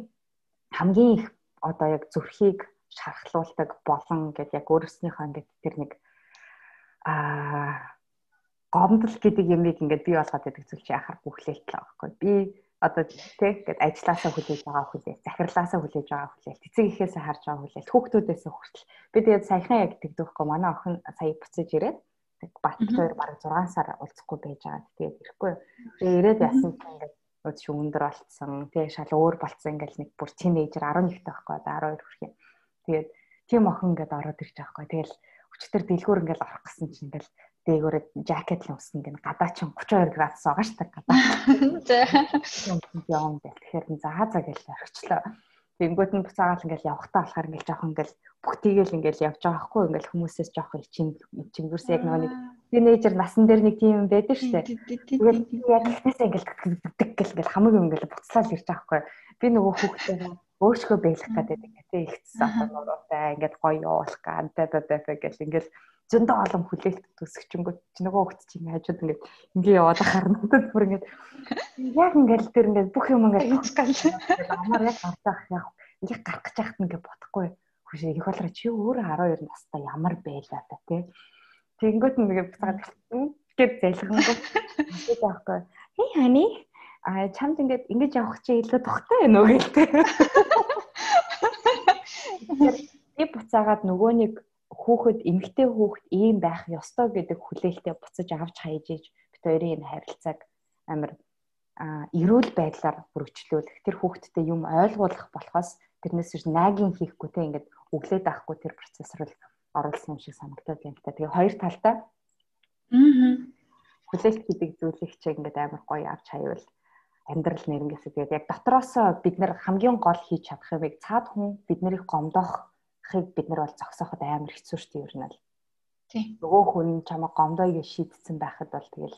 хамгийн их одоо яг зүрхийг шархлуулдаг болон гэд яг өөрснийхөө ингээд тэр нэг аа гомдол гэдэг юмыг ингээд бий болгоод байдаг зүйл чи яхаар бүхлээлт л байгаа байхгүй. Би одоо тий ингээд ажилласаа хүлээж байгаа хүлээлт, захирлаасаа хүлээж байгаа хүлээлт, эцэг эхээсээ харж байгаа хүлээлт, хүүхдүүдээсээ хүртэл. Би тэгээд саяхан яг тэгдэхгүй манай охин сая буцаж ирээд тэг Батлуур бараг 6 сар уулзахгүй байж байгаа. Тэгээд ирэхгүй. Тэгээд ирээд ясан чинь ингээд өд шүүндэр болцсон. Тэгээ шал өөр болцсон ингээл нэг бүр тинейжер 11 та байхгүй 12 хүрэх юм. Тэгээд тийм охин ингээд ороод ирж байгаа байхгүй. Тэгэл өчтөр дэлгүүр ингээл орох гэсэн чинь ингээл дээгүүрээ жакет л усан гин гадаачин 32 градус байгаа шүү дээ гадаа. Бэл тэгэхээр заа заа гэж орчихлоо. Тэнгүүт нь буцаагаал ингээл явахтаа болохоор ингээл жоох ингээл бүх тийгээл ингээл явж байгаа хгүй ингээл хүмүүсээс жоох ичин ичингүүрс яг нэг тинейжер насан дээр нэг тийм юм байдаг шүү дээ. Тэгээд яг ихнээсээ ингээл гдэг гэл ингээл хамаг ингээл буцлаад ирж байгаа хгүй. Би нөгөө хүүхдээ өөрсгөө бэлэх гэдэг тийм ихцсэн ахнуудаа ингээд гоё явуулах гантай даа гэл ингээл зөндөө олон хүлээлт төсөгчөнгөө чи нөгөө хөлт чи ингээд хажууд ингээд ингээ яваад харнуудад бүр ингээд яг ингээд тэр ингээд бүх юм ингээд амар яг гарцаах яг ингээ гарах гэж яхад ингээд бодохгүй. Хүш их болоо чи өөрөө 12 настай ямар байлаа та тий Тэнгөт нэгэ буцаад залхингоо тэгээд байхгүй hey honey а чамд ингээд ингэж явах чи илүү тухтай байна уу гэлтэй би буцаагаад нөгөө нэг хүүхэд эмэгтэй хүүхэд ийм байх ёстой гэдэг хүлээлтэд буцаж авч хайж иж бит хоёрын энэ харилцааг амар эрүүл байдлаар бүргчлүүлэх тэр хүүхэдтэй юм ойлгуулах болохоос тэрнээс биш найгийн хийхгүй те ингээд өглөөд авахгүй тэр процессор л оруулсан юм шиг санагдаад байна та. Тэгээ хоёр талтай. Аа. Хүлээлт гэдэг зүйлийг чи ингээд амар гоё авч хаявал амьдрал нэрнгээсээ тэгээд яг дотроос бид нэр хамгийн гол хийж чадах юмыг цаад хүн бид нарыг гомдоохыг бид нар бол зогсооход амар хэцүү шүү дээ ер нь л. Тийм. Нөгөө хүн чамаа гомдоё гэж шийдсэн байхад бол тэгэл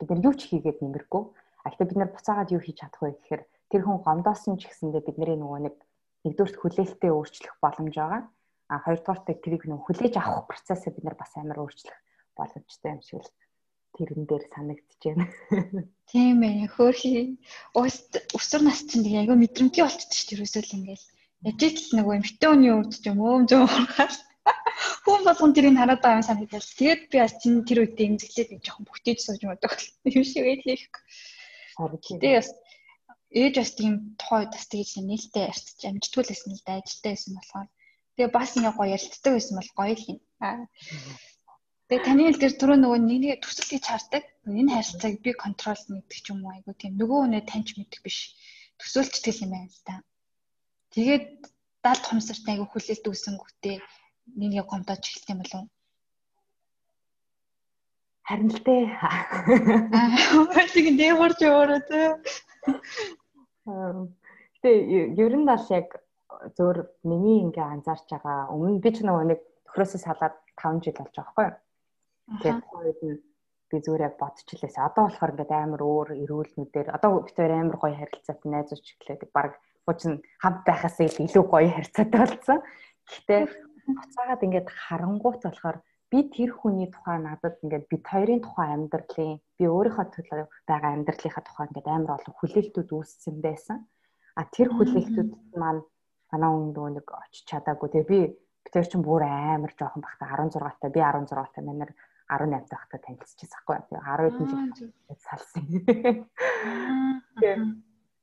бид нар юу ч хийгээд нэмэргүй. А гэхдээ бид нар буцаагаад юу хийж чадах вэ гэхээр тэр хүн гомдоосон ч гэсэндээ бидний нөгөө нэг нэгдүгürt хүлээлттэй өөрчлөх боломж байгаа. А хоёрдугаарт тэрийг нөгөө хүлээж авах процессыг бид нар бас амар өөрчлөх боломжтой юм шиг л тэрэн дээр санагдчихэв. Тийм ээ. Хөөхий өсвөр нас чинь тэгээ айгүй мэдрэмтгий болчихсон шүү дээ. Ерөөсөө л ингээл яж итл нөгөө эмхтэн үний үед ч юм уу зөө урахаар хүн болгон тэрийг хараад байгаа юм санагдал. Тэгээд би бас чинь тэр үедээ эмзэглээд нэг жоохон бүтээж сууж модох юм шиг байлээ. Тэгээд бас ээж бас тийм тухай бас тэгж нээлттэй ярьчих амжтгүй л байсан л да ажилтаа байсан болохоор тэгээ бас ингээ гоё ярилцдаг байсан бол гоё л юм. Тэгээ таны хэл дээр түрүү нөгөө нэг төсөл гэж хардаг. Энэ харилцааг би контрол мэддэг ч юм уу айгу тийм нөгөө үнэ таньч мэддэг биш. Төсөөлчдөг юм байна л да. Тэгээд далд хомсортай айгу хүлээлт үүсэнгүүтээ нэг гомдож эхэлт юм болов Харин л дээ. Аа, тийм дэмэрч өөрөө тэ. Гэтэ ер нь бол яг зөөр миний ингээ анзаарч байгаа өмнө би ч нөгөө нэг төхрөөсөө салаад 5 жил болж байгаа байхгүй юу. Тэгээд хоёр нь би зүгээр яг бодчихлээс. Одоо болохоор ингээд амар өөр эрүүл нүдээр одоо бид хоёр амар гоё харилцаатай найзууч эхлээд баг хуучин хамт байхаас илүү гоё харилцаатай болсон. Гэхдээ буцаагаад ингээд харангуут болохоор би тэр хүний тухай надад ингээд бид хоёрын тухай амьдралын би өөрийнхөө төлөө байгаа амьдралынхаа тухай ингээд амар олон хүлээлтүүд үүссэн байсан. А тэр хүлээлтүүд маань манай хүн нэг очиж чадаагүй. Тэгээ би тэр чинь бүр амар жоохон бахта 16 та би 16 та манер 18 дахта танилцчихсан байхгүй. Тэгээ 10 хэдэн жил салсан.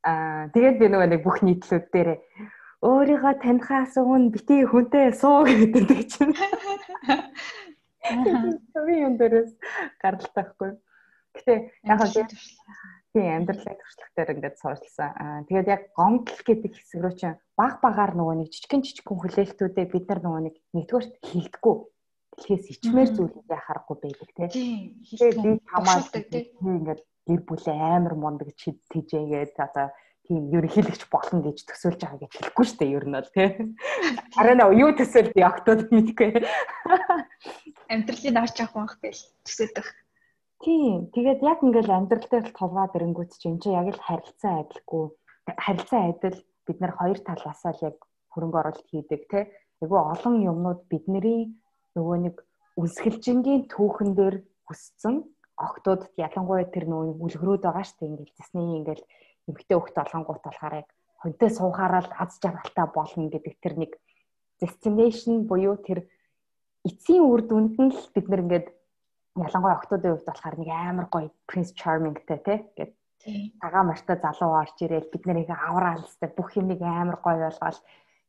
Аа тэгээд би нөгөө нэг бүх нийтлүүд дээр өөрийгөө танихаас өмнө бити хүнтэй суу гэдэг чинь. Би юм дээрээс гаралтай байхгүй. Гэтэ яг л тийм амьдралын туршлага дээр ингээд суурилсан. Аа тэгээд яг гомдол гэдэг хэсэг рүү чинь баг багаар нөгөө нэг жижигэн жижигхэн хүлээлтүүдээ бид нар нөгөө нэг нэгдүгээрт хилдэггүй дэлхээс ичмээр зүйлүүдээ харахгүй байдаг тийм. Тэгээд би тамаа ингээд гэр бүлээ амар мундаг чижээгээд одоо тийм ерөнхийлөгч болно гэж төсөөлж байгаа гэж хэлэхгүй шүү дээ ер нь бол тийм. Араа нөө юу төсөөлд ягтууд мэдгүй. Амьдралын авч авах байх гэж төсөөлдөг. Тийм. Тэгээд яг ингээл амьдрал дээр л толгой дэрэнгүүт чинь чи яг л харилцаа адилгүй. Харилцаа адил бид нар хоёр талаасаа л яг хөрөнгө оруулалт хийдэг тийм. Айгу олон юмнууд бидний нөгөө нэг үлсгэлжингийн түүхэн дээр хүссэн октодод ялангуяа тэр нөгөө үлгэрүүд байгаа шүү дээ ингээл зэсний ингээл эмгтэй хөхт олонгууд болохоор яг хонтой суухаараа л аз жаргалтай болно гэдэг тэр нэг destination буюу тэр эцсийн үр дүнд нь л бид нэр ингээд ялангуяа октодын хувьд болохоор нэг амар гоё Prince Charming-тэй тий. Ингээд цагаан мартай залуу орж ирээл бид нэрийг авраалстай бүх юмыг амар гоё болгоол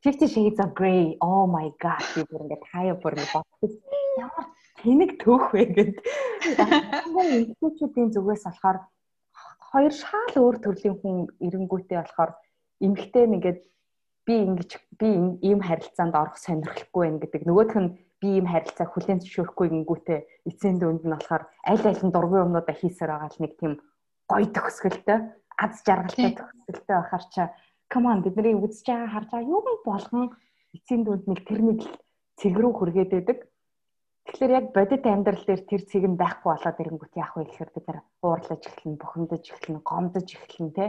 Fifty Shades of Grey. Oh my god. Би бүр ингээд хаяа бүр бодсон. Ямар тэнэг төөх вэ гэд. Эмэгтэйчүүдийн зүгээс болохоор хоёр шаал өөр төрлийн хүн эренгүүтэй болохоор эмэгтэй нэгээд би ингэж би ийм харилцаанд орох сонирхолтой байна гэдэг. Нөгөөх нь би ийм харилцаа хүлээн зөвшөөрөхгүй гингүүтэй эцсийн дүнд нь болохоор аль аль нь дургүй юмнуудаа хийсээр байгаа л нэг тийм гоё төгсгөлтэй аз жаргалтай төгсгөлтэй байхаар чаа come on бидний үзэж байгаа харж байгаа юм болгон эцсийн дүнд нэг тэр нэг цэг рүү хүргээд байдаг. Тэгэхээр яг бодит амьдрал дээр тэр цэг нь байхгүй болоод ирэнгүүт яах вэ гэхээр бид нар уурлаж эхэлнэ, бухимдаж эхэлнэ, гомдож эхэлнэ те.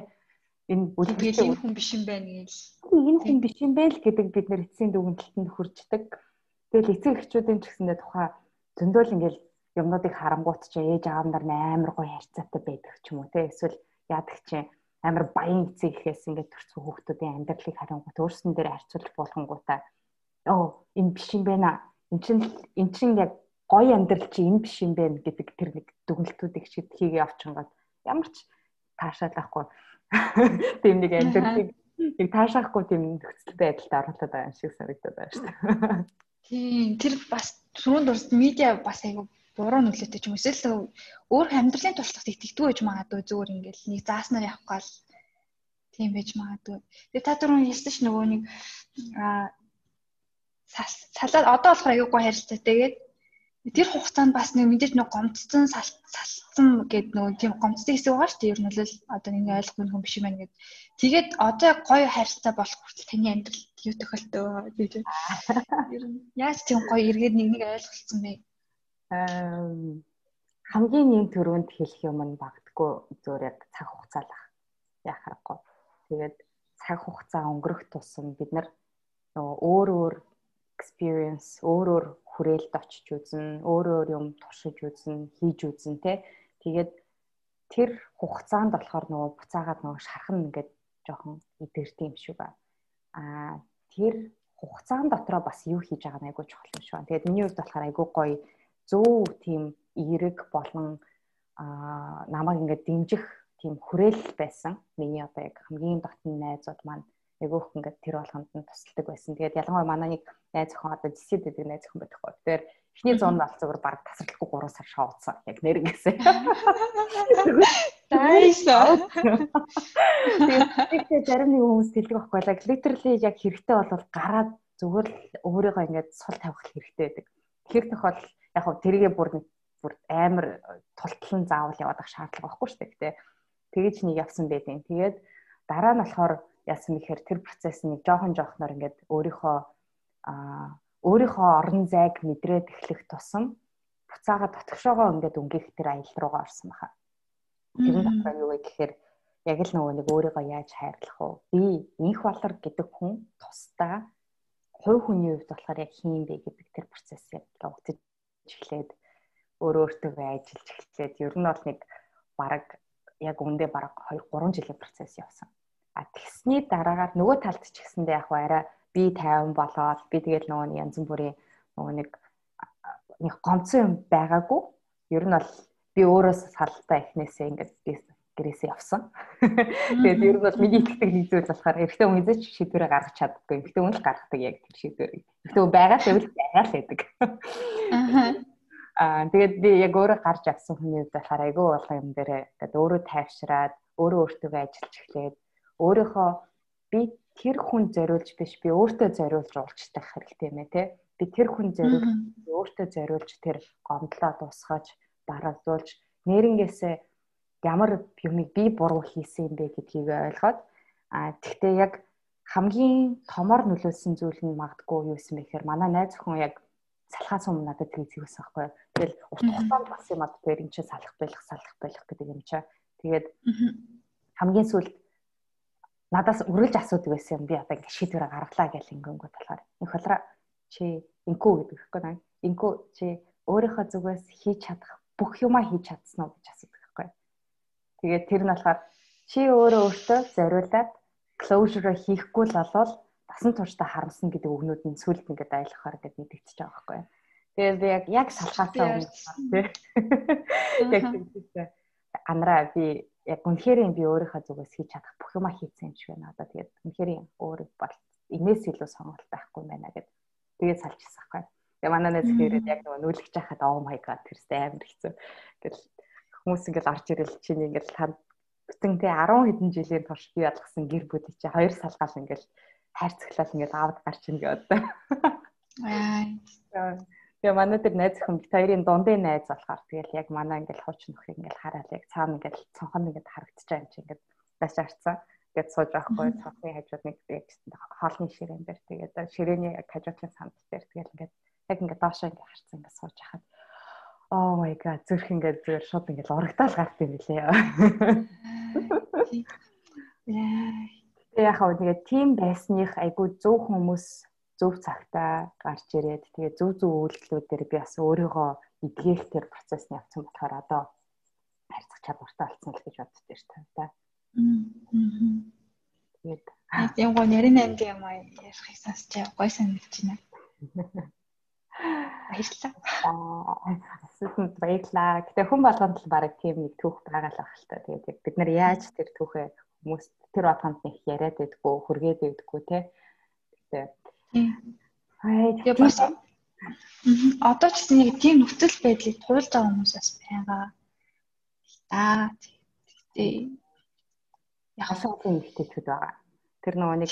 Энэ үлгэрээ энэ хүн биш юм байна гэж. Энэ хүн биш юм байл гэдэг бид нар эцсийн дүгнэлтэнд хүрчдэг. Тэгэл эцэг эхчүүдийн ч гэсэндээ тухай зөндөөл ингээл юмнуудыг харангуут ч ээж аав нар амар гоё харьцаатай байдаг ч юм уу те. Эсвэл яадаг чинь амар баян эцэг ихээс ингээд төрсөн хүүхдүүдийн амьдралыг харангуут өөрсөн дээр харьцуулж болохонгуудаа оо энэ биш юм байна. Энд чинь эн чинь яг гоё амьдрал чи энэ биш юм байна гэдэг тэр нэг дүгнэлтүүдийг шид хийгээ авчингаад ямар ч таашаалахгүй тийм нэг амьдралыг нэг таашаахгүй тийм нөхцөл байдалд оруулаад байгаа юм шиг санагдаад байна шүү дээ. Тийм тэр бас түрүүнд дурс медиа бас айгу буруу нөлөөтэй ч юм эсвэл өөр амьдралын туршлагад итгэдэггүй гэж магадгүй зүгээр ингээл нэг зааснаар явах гал Тийм байж магадгүй. Тэгээ та түрүүн ярьсан ш нөгөө нэг аа салаад одоо болохоор аюугүй харилцаатай. Тэгээд тэр хугацаанд бас нэг мэдээж нэг гомцсон салцсан гэдэг нөгөө тийм гомцсон хэсэг байгаа шүү дээ. Ер нь л одоо нэг ойлгохгүй хүн биш юм байна гэд. Тэгээд одоо гоё харилцаа болох хүртэл таны амьдралд юу тохиолдөө гэж. Ер нь яаж тийм гоё эргээд нэг нэг ойлголцсон бэ? Хамгийн нэм төрөнд хэлэх юм нь багтгүй зөөр яг цаг хугацаа л яах аргагүй. Тэгээд цаг хугацаа өнгөрөх тусам бид нар нөгөө өөр өөр experience өөр өөр хүрээлд очиж үзнэ, өөр өөр юм туршиж үзнэ, хийж үзнэ те. Тэгээд тэр хугацаанд болохоор нөгөө буцаагаад нөгөө шархан ингээд жоохон идэрт юм шиг ба. Аа тэр хугацаан дотроо бас юу хийж байгаа нь айгүй чухал юм шиг байна. Тэгээд миний хувьд болохоор айгүй гоё зөв тийм эерэг болон аа намайг ингээд дэмжих тийм хүрээл байсан. Миний одоо яг хамгийн дотны найзууд маань айгүйх ингээд тэр болгонд нь тусалдаг байсан. Тэгээд ялангуяа манай нэг найз охин одоо жисэд гэдэг найз охин байхгүй. Тэгэхээр эхний 100 бол зүгээр баг тасралтгүй 3 сар шоудсан. Яг нэрнгэсээ. Тайсаа. Тэгээд зарим нэг хүмүүс хэлдэг байхгүй лаг literally яг хэрэгтэй бол гараад зүгээр л өөрийгөө ингээд сул тавих хэрэгтэй байдаг. Тэгэхээр тохиол яг хөө тэргээ бүр нэг бүр амар тултлан заавал яваад ах шаардлага байхгүй шүү дээ. Тэгэж нэг явсан байдیں۔ Тэгээд дараа нь болохоор яасан гэхээр тэр процесс нэг жоохон жоохноор ингээд өөрийнхөө аа өөрийнхөө орон зайг мэдрээд эхлэх тусам буцаага дотгошоогоо ингээд өнгөх тэр аялал руугаа орсон баха. Тэр нь болохоор юу вэ гэхээр яг л нөгөө нэг өөрийгөө яаж хайрлах вэ? Би инх болор гэдэг хүн тусдаа хувь хүний хувьд болохоор яг хин бэ гэдэг тэр процесс яг явагдаж эхлээд өөрөө өөртөө ажиллаж эхлээд ер нь бол нэг бараг яг үндэ бараг 2 3 жилийн процесс явсан. А тэгсний дараагаар нөгөө талд ч гэсэндээ яг арай би 50 болоод би тэгэл нөгөө янз бүрийн нөгөө нэг нэг гомцсон юм байгаагүй. Ер нь бол би өөрөөс салтай ихнээсээ ингээд би гэрээсээ явсан. Тэгээд ер нь бол миний итгэдэг нэг зүйл болохоор эрэгтэй хүн эзэж шийдвэрээ гаргаж чаддаггүй. Эрэгтэй хүн л гаргадаг яг тэр шийдвэрийг. Эрэгтэй хүн байгаа л байвал байгаа л байдаг. Аа тэгээд би яг өөрөө гарч авсан хүний хувьд болохоор айгүй болох юм дээрээ ингээд өөрөө тайвшраад өөрөө өөртөө ажиллаж эхлээд өөрийнхөө би тэр хүн зориулж биш би өөртөө зориулж уулздаг хэрэгтэй юм ээ те би тэр хүн зориулж өөртөө зориулж тэр гомдлоо дуусгаж барагдуулж нэрнгээсээ ямар юмыг би буруу хийсэн юм бэ гэдгийг ойлгоод а тэгтээ яг хамгийн томор нөлөөлсөн зүйл нь магадгүй юу юм бэ гэхээр манай найз охин яг салхаас өмнө надад тгий зэвсэн байхгүй. Тэгэл урт хугацаанд бас юм аа тэр юм чи салах байх салах байх гэдэг юм чаа. Тэгээд хамгийн сүүлд надаас үргэлж асуудаг байсан юм. Би одоо ингэ шийдвэр гаргалаа гэж ингэнгүүт болохоор энэ холроо чи инкүү гэдэг хэвгүй наа. Инкүү чи өөрийнхөө зүгээс хийж чадах бүх юмаа хийж чадсан уу гэж асуудаг. Тэгээд тэр нь болохоор чи өөрөө өөртөө зориулаад closure хийхгүй л болвол басан туршдаа харамсан гэдэг үгнүүд нь сүлд ингээд айлахаар ингээд мэдэгдэж байгаа байхгүй. Тэгээд би яг яг салхаасаа өмнө тий. Яг тийм анараа би яг үнэхээр би өөрийнхөө зүгээс хийж чадах бүх юма хийсэн юм шиг байна. Одоо тэгээд үнэхээр өөр бол энэс илүү сонголт байхгүй байна гэд тэгээд салчихсан байхгүй. Тэгээ манай нэз хэрэг яг нөгөө нүүлгэж хахад oh my god тэрстэй амар хэцүү. Тэгэл хүмүүс ингээл орж ирэл чинь ингээл бүтэн тий 10 хэдэн жилийн турш бий болгосон гэр бүл чи хоёр салгаал ингээл хайрцаглал ингээл аавд гарч ийн гэдэг. Аа Тэгээ манай тэр найз охин бит хоёрын дундын найз болохоор тэгэл яг манай ингээл хуучин нөхийг ингээл хараад яг цаана ингээл цонхон ингээд харагдчих юм чи ингээд дааш арцсан. Тэгээд сууж байхгүй цонхны хажууд нэг яг хоолны ширээн дээр тэгээд ширээний хажуудлын санд дээр тэгэл ингээд яг ингээд доошоо ингээд харцсан ингээд сууж хахад Oh my god зүрх ингээд зүгээр шууд ингээд урагтаал гарт юм билээ. Яг хав нэгэ тим байсных айгу зөв хүмүүс зөв цагтаа гарч ирээд тэгээ зөв зөв үйлдэлүүдээр би бас өөрийгөө эдгэх тэр процессны явцсан болохоор одоо харьцах чадвартай болсон л гэж боддог ш та. Тэгээд тийм гоо нарийн аймгийн юм ярихыг сонсч гой санагдаж байна. Баярлалаа. Асуултанд баярлалаа. Гэтэ хүн болгонд л баг тийм нэг түүх байгаа л байх л та. Тэгээд бид нар яаж тэр түүхээ хүмүүс тэр болгонд нэг яриад байдггүй, хүргээд байдггүй те. Гэтэ Тэгээ бас одоо ч гэсэн яг тийм нөхцөл байдлыг туулж байгаа хүмүүс бас байгаа. Аа тэгтээ хашаалын эмгтээчүүд байгаа. Тэр нөгөө нэг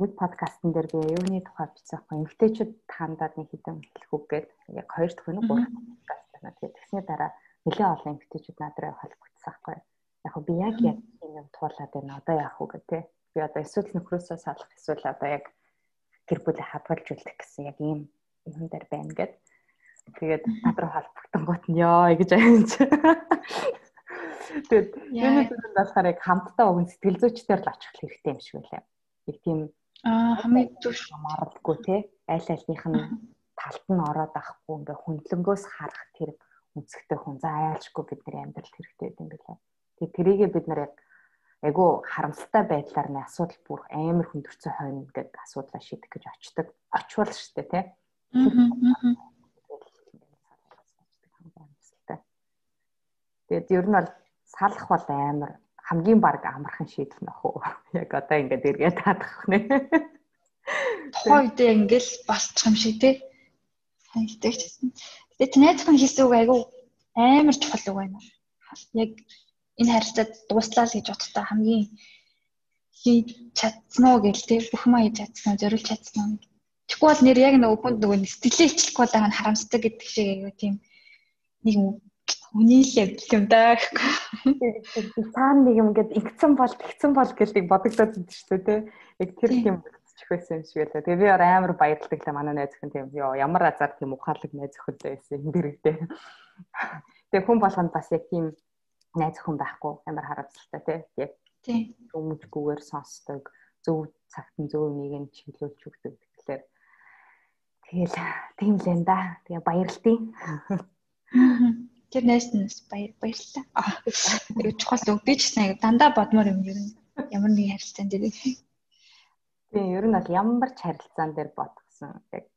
нэг подкастн дээр би юуны тухай бичсэн байхгүй эмгтээчүүд хандаад нэг хэдэн хэлэх үг гээд яг хоёр дахь нь гурав подкаст байна. Тэгээд тэгсний дараа нэлээд олон эмгтээчүүд надраа холбогдсон байхгүй. Яг би яг яг юм юм туулаад байна. Одоо яах вэ гэх би одоо эсвэл нөхрөөсөө салах эсвэл одоо яг гэр бүлээ хадгалж үлдэх гэсэн яг ийм юм дээр байна гэд. Тэгээд надраа холбогдсон гот нь ёо гэж аймж. Тэгээд юуны төлөнд болохоор яг хамтдаа уг сэтгэл зүйчдээр л очих хэрэгтэй юм шиг байлаа. Нэг тийм аа хамгийн түш марлгүй те аль альнийх нь талд нь ороод ахгүй ингээ хүндлэнгөөс харах тэр үнцгтэй хүн за айлшгүй бидний амьдралд хэрэгтэй юм билээ. Тэгээ тэрийгээ бид нар яг айгу харамсалтай байдлаар нь асуудал бүр амар хүндэрсэн хойно гэдэг асуудлаа шийдэх гэж очдөг. Очвол штэ тий. Тэгээд ер нь бол салах бол амар хамгийн баг амархан шийдэл нөх үү. Яг одоо ингээд эргээд таадах нэ. Тухайн үедээ ингээл болчих юм шиг тий. Санагдаж байна. Тэгээ тэнэцхэн хийсэн үг айгүй амар чухал үг байна. Яг энэ харилцаа дуслаа л гэж бодохтой хамгийн хийж чадсан уу гэл тий бүх маа хийж чадсан зориулж чадсан бол нэр яг нөгөө хүнд нөгөө сэтгэлээ байгаа нь харамсдаг гэдэг шиг айгүй тийм нэг Үний л явдал юм да гэхгүй. Цаана нэг юм ингээд игцэн бол тэгцэн бол гэлийг бодогдоод байдаг шүү дээ. Яг тэр юм болчих байсан юм шиг байлаа. Тэгээ би амар баярлдаг л манай найз өхөн тийм ёо ямар азар тийм ухаалаг найз өхөн байсан юм дэрэгдээ. Тэгээ хүн болгонд бас яг тийм найз өхөн байхгүй амар харамсалтай тий. Яг өмжгүйгээр сонсдог зөв цагт нь зөв үнийг нь чиглүүлж өгдөг. Тэгэхээр тэгэл тийм л энэ да. Тэгээ баярлтыг. Тэр найснаас баяр баярлалаа. Аа чухал үг би ч гэсэн дандаа бодмоор юм ер нь ямар нэг харилцаан дээр. Тийм ер нь бол ямар ч харилцаан дээр бодгсон яг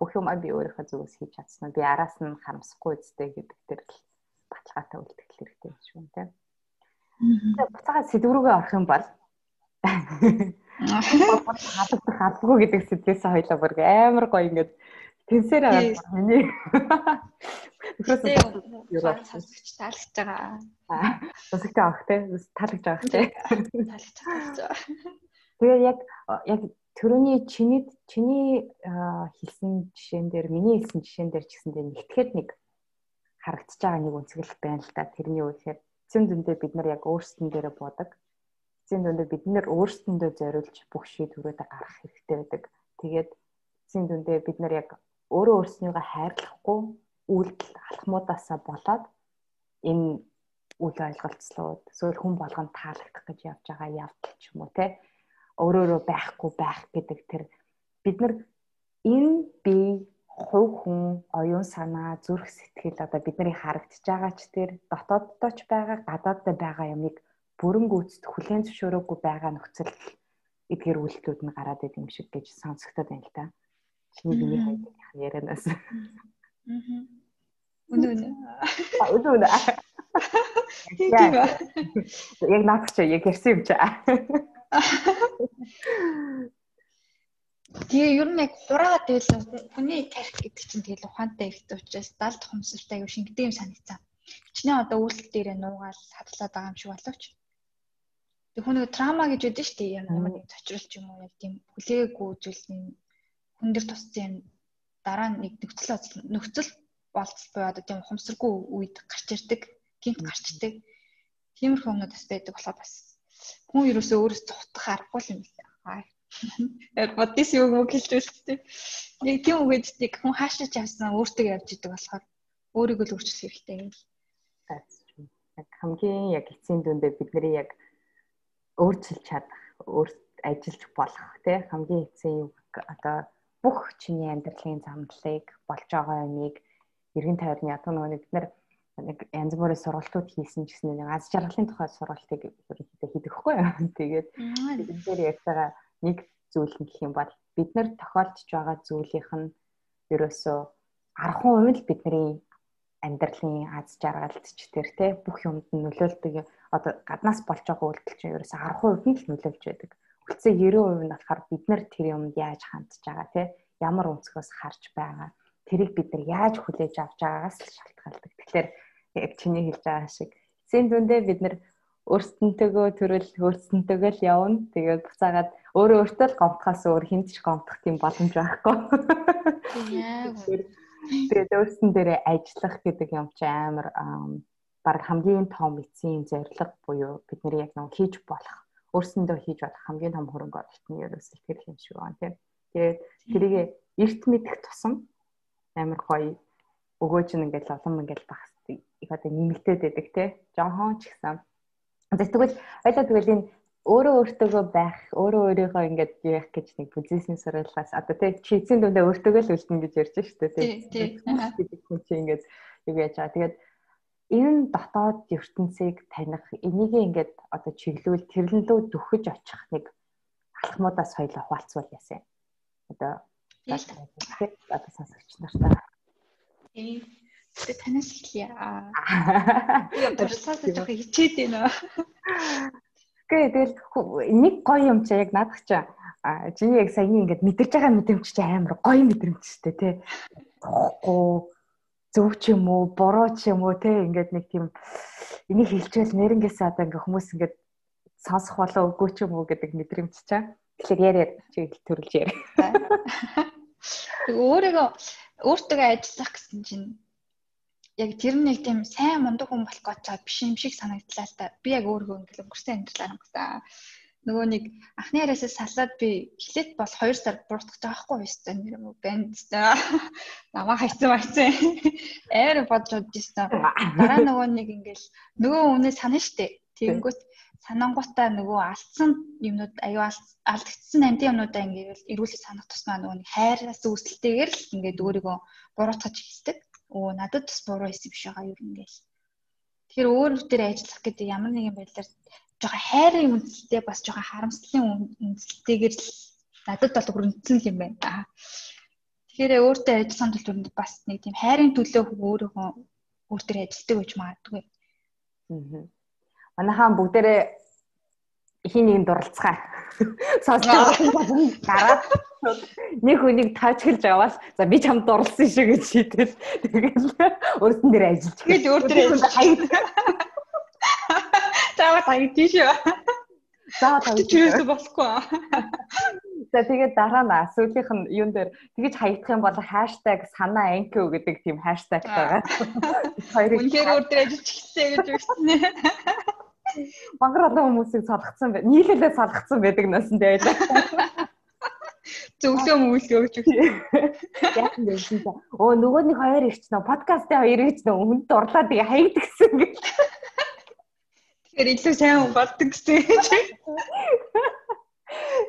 бүх юм би өөрийнхөө зүгээс хийж чадсан. Би араас нь харамсахгүй үстэй гэдэг тэр л баталгаатай үлдэх хэрэгтэй юм байна тийм. Тэгээ буцаага сэдврүүгээ орох юм бол халагдах алгүй гэдэг сэдвээс хоёлаа бүр амар гоё ингээд Тэнсээр аваад миний сонсогч таалагдж байгаа. Сонсогч авах те таалагдж авах те. Таалагдж байгаа. Тэгээ яг яг төрөний чиний чиний хэлсэн жишээн дээр миний хэлсэн жишээн дээр ч гэсэндээ нэгтгэхэд нэг харагдаж байгаа нэг үнцгэл байна л да. Тэрний үгээр эцсийн дүндээ бид нар яг өөрсдөн дээрээ буудаг. Эцсийн дүндээ бид нар өөрсдөндөө зориулж бүх шийдвэрүүдээ гаргах хэрэгтэй байдаг. Тэгээд эцсийн дүндээ бид нар яг өөрөө өөрснийгөө хайрлахгүй үйлдэл алхмуудаасаа болоод энэ үйл ойлголцлууд эсвэл хүн болгонд таалагдах гэж явж байгаа явдал ч юм уу те өөрөөрөө байхгүй байх гэдэг тэр бид нар энэ бие хувь хүн оюун санаа зүрх сэтгэл одоо бидний харагдаж байгаа ч тэр дотооддоо ч байгаа гадааддаа байгаа юмыг бүрэн гүйцэд хүлээн зөвшөөрөөгүй байгаа нөхцөл эдгээр үйлдэлүүд нь гараад идэв юм шиг гэж сонсогдоод байна л та. Чиний хайрын ярианаас. Аа. Үнэ үнэ. Үнэ үнэ. Яг наад чи яг ярьсан юм чи. Тэгээ ер нь яг хураагаад байл хүний тарих гэдэг чинь тэгэл ухаантай ихтэй учраас далд хумсалтай аюу шингэдэг юм санагцсан. Чиний одоо үйлдэл дээрээ нуугаал хадлаад байгаа юм шиг боловч. Тэг хүн нэг трама гэж ядэн шүү дээ. Ямар нэг зочролч юм уу яг тийм хүлээгээгүй зүйлсийн хүн дээр тусцсан юм дараа нэг нөхцөл нөхцөл болцол буюу одоо тийм ухамсаргүй үед гарч ирдэг, гинт гарч ирдэг. Тиймэрхүү юмнууд бас байдаг болохоор бас хүн ерөөсөө өөрөөс цухтах аргагүй юм байна. Яг бодис юу юм үзтээ. Нэг тийм үгээд тийг хүн хаашаа ч явсан өөртөө явж идэг болохоор өөрийгөө л өөрчлөх хэрэгтэй юм. Яг хамгийн яг эцсийн дүндээ бидний яг өөрчилж чадах, өөрт ажиллаж болох тий хамгийн эцсийн одоо бүх чиний амьдралын замдлыг болж байгаа юмыг эргэн тойрны одоо нөгөө бид нар нэг янз бүрийн сургалтууд хийсэн гэсэн нэг аз жаргалын тухай сургалтыг ерөнхийдөө хийдэгхгүй юу. Тэгээд энэ дээр ярьж байгаа нэг зүйл нь гэх юм бол бид нар тохиолдож байгаа зүйлийнх нь ерөөсөө 10% л бидний амьдралын аз жаргалт ч тэр те бүх юмд нь нөлөөлдөг одоо гаднаас болж байгаа үйлдэл чинь ерөөсөө 10% нь л нөлөөлж байдаг. Үлцээ 90% нь болохоор бид нар тэр юмд яаж хандж байгаа те ямар өнцгөөс харж байгаа тэрийг бид нар яаж хүлээж авч байгаагаас л шалтгаалдаг. Тэгэхээр яг чиний хэлж байгаа шиг эцсийн дүндээ бид нар өөрсдөнтөөгөө төрөл өөрсдөнтөөгөө л явна. Тэгээд буцаагаад өөрөө өөртөө л гомдохоос өөр хинт ч гомдох тийм боломж байхгүй. Тэгээд өөрсдөн дээрээ ажиллах гэдэг юм чи амар баг хамгийн том эцсийн зорилго буюу бидний яг нэг хийж болох өөрсөндөө хийж болох хамгийн том хөрөнгө оруулалт нь ерөөсөө тэр юм шиг байна тийм. Тэгээд тэрийг эрт мэдэх тусам амар гоё өгөө чинь ингээл олон ингээл багс их одоо нэмэгдээд байдаг те. Жохон ч гэсэн. За тэгвэл ойлоо тэгвэл энэ өөрөө өөртөөгөө байх, өөрөө өөрийгөө ингээд яах гэж нэг бүзээсний сурвалжаас одоо те чи эцсийн дүндээ өөртөөгөө л үлдэн гэж ярьж штэ те. Тэгээд хүн чи ингээд юу яаж байгаа. Тэгээд энэ дотоод ертөнцийг таних энийг ингээд одоо чиглүүл тэрлэлөө дөхөж очих нэг алхмуудаас хоёул хуваалцвал яасан. Одоо одоо сонсогч нартаа. Ээ Тэгээ танаас эхлэе. Би дурсаасаа жоох хичээд байна. Гэ тэгэл нэг гоё юм чи яг наадах чи а чиний яг саяны ингээд мэдэрч байгаа мэдрэмж чи амар гоё мэдрэмж шүү дээ тий. Тоохгүй зөв ч юм уу буруу ч юм уу тий ингээд нэг тийм энийг хэлчихвэл нэрнгээсээ одоо ингээд хүмүүс ингээд сонсох болоо үгүй ч юм уу гэдэг мэдрэмж чаа. Тэгэхээр яриад чи төрүүлж яар. Тэг өөрийгөө өөртөө ажиллах гэсэн чинь яг тэр нэг тийм сайн мундаг хүн болох гэж биш юм шиг санагдлаа л та. Би яг өөрөө ингээл өнгөрсөн амьдралаар өнгөрсөн. Нөгөө нэг анхны яриасаа салаад би эхлээд бол 2 сар бууртах таахгүй байсан нэр юм банд та. Намаа хайцсан байцсан. Ээр бодож үзсэн. Дараа нөгөө нэг ингээл нөгөө үнэ санаа штэ. Тэгэнгүүт санангуудаа нөгөө алдсан юмнууд аюу алдагдсан амтын юмнуудаа ингээд эрүүлээ санах тусмаа нөгөө нэг хайраас үүсэлтэйгээр л ингээд өөрийгөө буруутгаж хэлдэг өө надад бас буруу хийсэн биш байгаа юу ингээл. Тэгэхээр өөр бүтээр ажиллах гэдэг ямар нэгэн байдлаар жоохон хайрын үндсэлтэй бас жоохон харамслалын үндсэлтэйгээр л надад бол хүрэнцэн юм байна. Тэгэхээр өөртөө ажилласан тул түрүүнд бас нэг тийм хайрын төлөө өөрийнхөө өөртөө ажилтдаг гэж магадгүй. Аа. Манайхан бүгдээрээ хин нэг дурлцгаа. Сонсож гараад нэг хүнийг таачгэлж аваад за би чамд дурлсан шүү гэж шийдэл. Тэгэл өөртөн дээр ажиллаж. Тэгэл өөр дээр хаяг. Тава хаяг тийш. За тавь. Чирээс болохгүй. За тэгээд дараа нь сүүлийнх нь юун дээр тэгэж хаягдах юм бол хаштаг санаа анкио гэдэг тийм хаштаг байгаа. Хоёрыг үнээр өөр дээр эхэлсэн гэж өгсөн. Мангар олон хүмүүсийг салгацсан бай. Нийлэлээ салгацсан байдаг насан байлаа. Зөвлөө мүүлээ өгч өгч. Яг юм байсан. Оо нөгөө нэг хоёр ирч нөө подкастын хоёр ирч нөө хүнд дурлаад тэгээ хаягдгсан гэж. Тэгэхээр илүү сайн болдог гэсэн.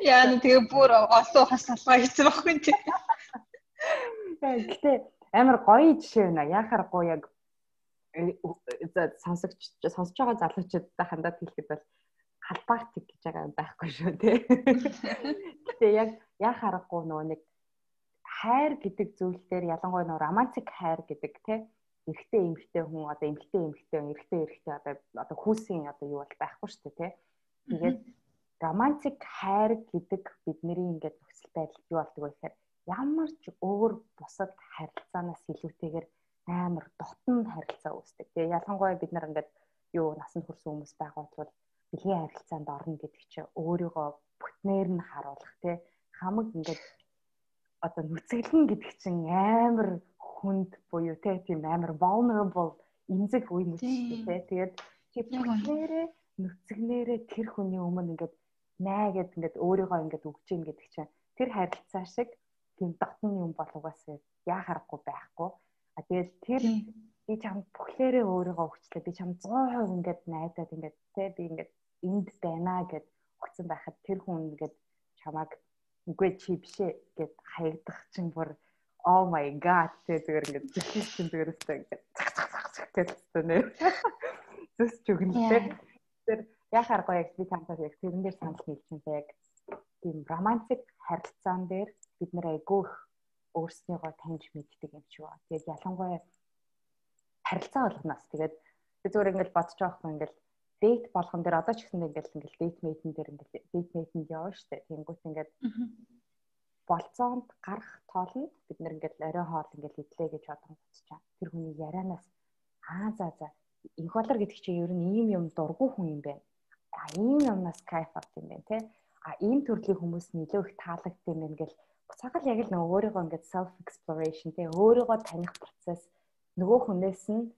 Яа нэг тэгээ бүр олон хас салгаа хийсэн байхгүй тий. Гэтэ амар гоё жишээ байна. Яхаарахгүй яг сонсогч сонсож байгаа залуучуудтай хандаад хэлэхэд бол халбаартик гэж байгаа байхгүй шүү тий. Гэтэ яг яа харахгүй нөгөө нэг хайр гэдэг зүйл дээр ялангуяа нөгөө романтик хайр гэдэг тий эрэгтэй эмэгтэй хүн одоо эмэгтэй эмэгтэй эрэгтэй эрэгтэй одоо одоо хүүсийн одоо юу бол байхгүй шүү дээ тий. Тэгээд романтик хайр гэдэг бидний ингээд нөхцөл байдал юу болдог вэ гэхээр ямар ч өөр бусад харилцаанаас илүүтэйгээр амар дотн харилцаа үүсдэг. Тэгээ ялангуяа бид нар ингээд юу насанд хүрсэн хүмүүс байгаа бол бэлгийн харилцаанд орно гэдэг чинь өөрийгөө бүтнээр нь харуулах тий хамаг ингээд одоо нүцгэлэн гэдэг чинь амар хүнд буюу тий тийм амар vulnerable эмзэг үе мөч тий тэгээд чи бүтнээрээ нүцгнээрээ тэр хүний өмнө ингээд наа гэд ингээд өөрийгөө ингээд өгч ийн гэдэг чинь тэр харилцаа шиг тийм дотн юм болгоос яа харахгүй байхгүй. А тэгээд тэр би чам бүхлээрээ өөрийгөө өгчлээ. Би чам 100% ингээд найдаад ингээд те би ингээд энд байна гэд өгсөн байхад тэр хүн ингээд чамааг үгүй чи бишээ гэд хаягдах чинь бүр oh my god те зүгээр ингээд зүгээс чинь зүгээрээ ингээд цах цах цах цах гэдэгтэй нэ. Зүс чүгнэлтэй. Тэр яхаар гоё яг би тантай яг тэрэн дээр санал байгаа яг тийм романтик харилцаан дээр бид нэр айгүйх өөрснийгөө таньж мэддэг юм шиг байна. Тэгээд ялангуяа харилцаа болгоноос тэгээд би зүгээр ингээд бодож байгаа хгүй ингээд дейт болгон дээр одоо ч гэсэн ингээд ингээд дейт мейтэн дээр ингээд дейт мейтэнд явна штэ. Тэнгүүт ингээд болцоонд гарах тоолнд бид нэр ингээд орой хоол ингээд идлээ гэж бодсон гоцчаа. Тэр хүний ярианаас аа за за инх болор гэдэг чинь ер нь ийм юм дургүй хүн юм байна. А ийм юмнаас кайф авт юм байна те. А ийм төрлийн хүмүүс нөлөө их таалагдсан юм байна гэл цагаал яг л нөгөө өөрийгөө ингээд self exploration те өөрийгөө таних процесс нөгөө хүнээс нь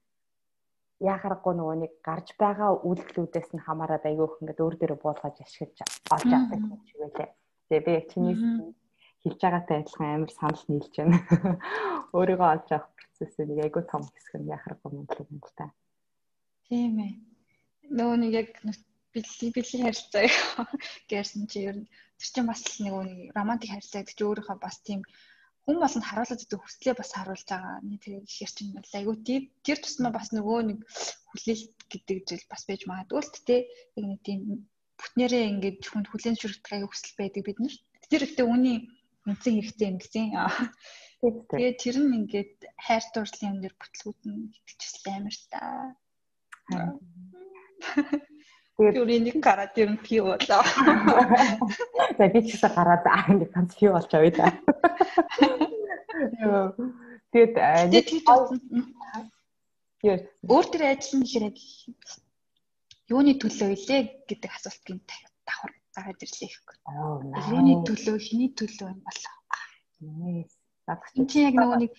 яхарахгүй нөгөө нэг гарч байгаа үйлдэлүүдээс нь хамаарат айгүйх ингээд өөр дээрээ буулгаж ашиглаж олж авдаг юм шиг байлаа. Тэгээ би яг чиний хэлж байгаатай адилхан амар санал нийлж байна. Өөрийгөө олж авах процессын нэг айгүй том хэсэг нь яхарахгүй юм л та. Тийм ээ. Нөгөө нэг яг бэлий бэлий харилцаа гэсэн чи ер нь тэр чинь бас нэг нэг романтик харилцаа гэдэг чи өөрийнхөө бас тийм хүн болонд харуулдаг гэдэг хүслээ бас харуулж байгаа. Нэг тэр ихэр чинь бол айгүй тийм тэр тусмаа бас нөгөө нэг хүлээлт гэдэг зүйл бас байж магадгүй л тээ. Яг нэг тийм бүтнээрээ ингээд хүнд хүлэн зөвшөөрөх аягүй хүсэл байдаг бид нар. Тэр ихтэй үний үнцэн хэрэгтэй юм гэсэн. Тэгээ тэр нь ингээд хайр дурлалын юм дээр бүтлгүүд нь итгэжсэн амар та. Тэгээд нэг гараад ер нь пи болоо. За би ч гэсэн гараад аа ингэ ганц пи болж авъя та. Тэгээд нэг өөр төр ажил нь хэрэг юуны төлөө илээ гэдэг асуултын давхар гараад ирлээ их. Юуны төлөө, хэний төлөө юм болоо. Энд чинь яг нөгөө нэг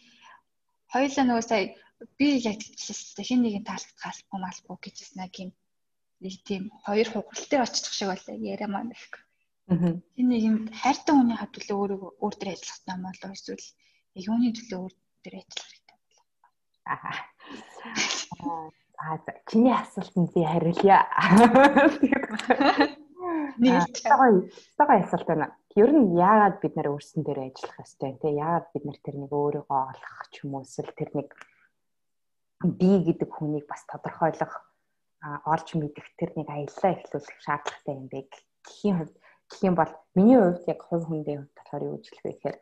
хоёулаа нөгөө сая би яг хэлчихсэн хин нэгэн таалагдгаалгүй малгүй гэжсэн нэг юм нэг тийм хоёр хугаралтай очих шиг байлаа яриа маань гэхгүй. Аа. Тэр нэг юм хайртай хүний хад төлөө өөрөө өөр дээр ажиллах юм болоо эсвэл юуны төлөө өөр дээр ажиллах хэрэгтэй болоо. Аа. Аа чиний асуултанд би хариулъя. Нэг гоё гоё асуулт байна. Ер нь яагаад бид нэр өөрсөн дээр ажиллах ёстой вэ? Яагаад бид нэр тэр нэг өөрийгөө олох ч юм уу? Эсвэл тэр нэг би гэдэг хүнийг бас тодорхойлох олж мэдэх тэр нэг аяллаа эхлүүлэх шаардлагатай юм бэ? Гэхийн хувьд гэх юм бол миний хувьд яг хувь хүндээ хувьд болохоор юу гэж хэлэх вэ гэхээр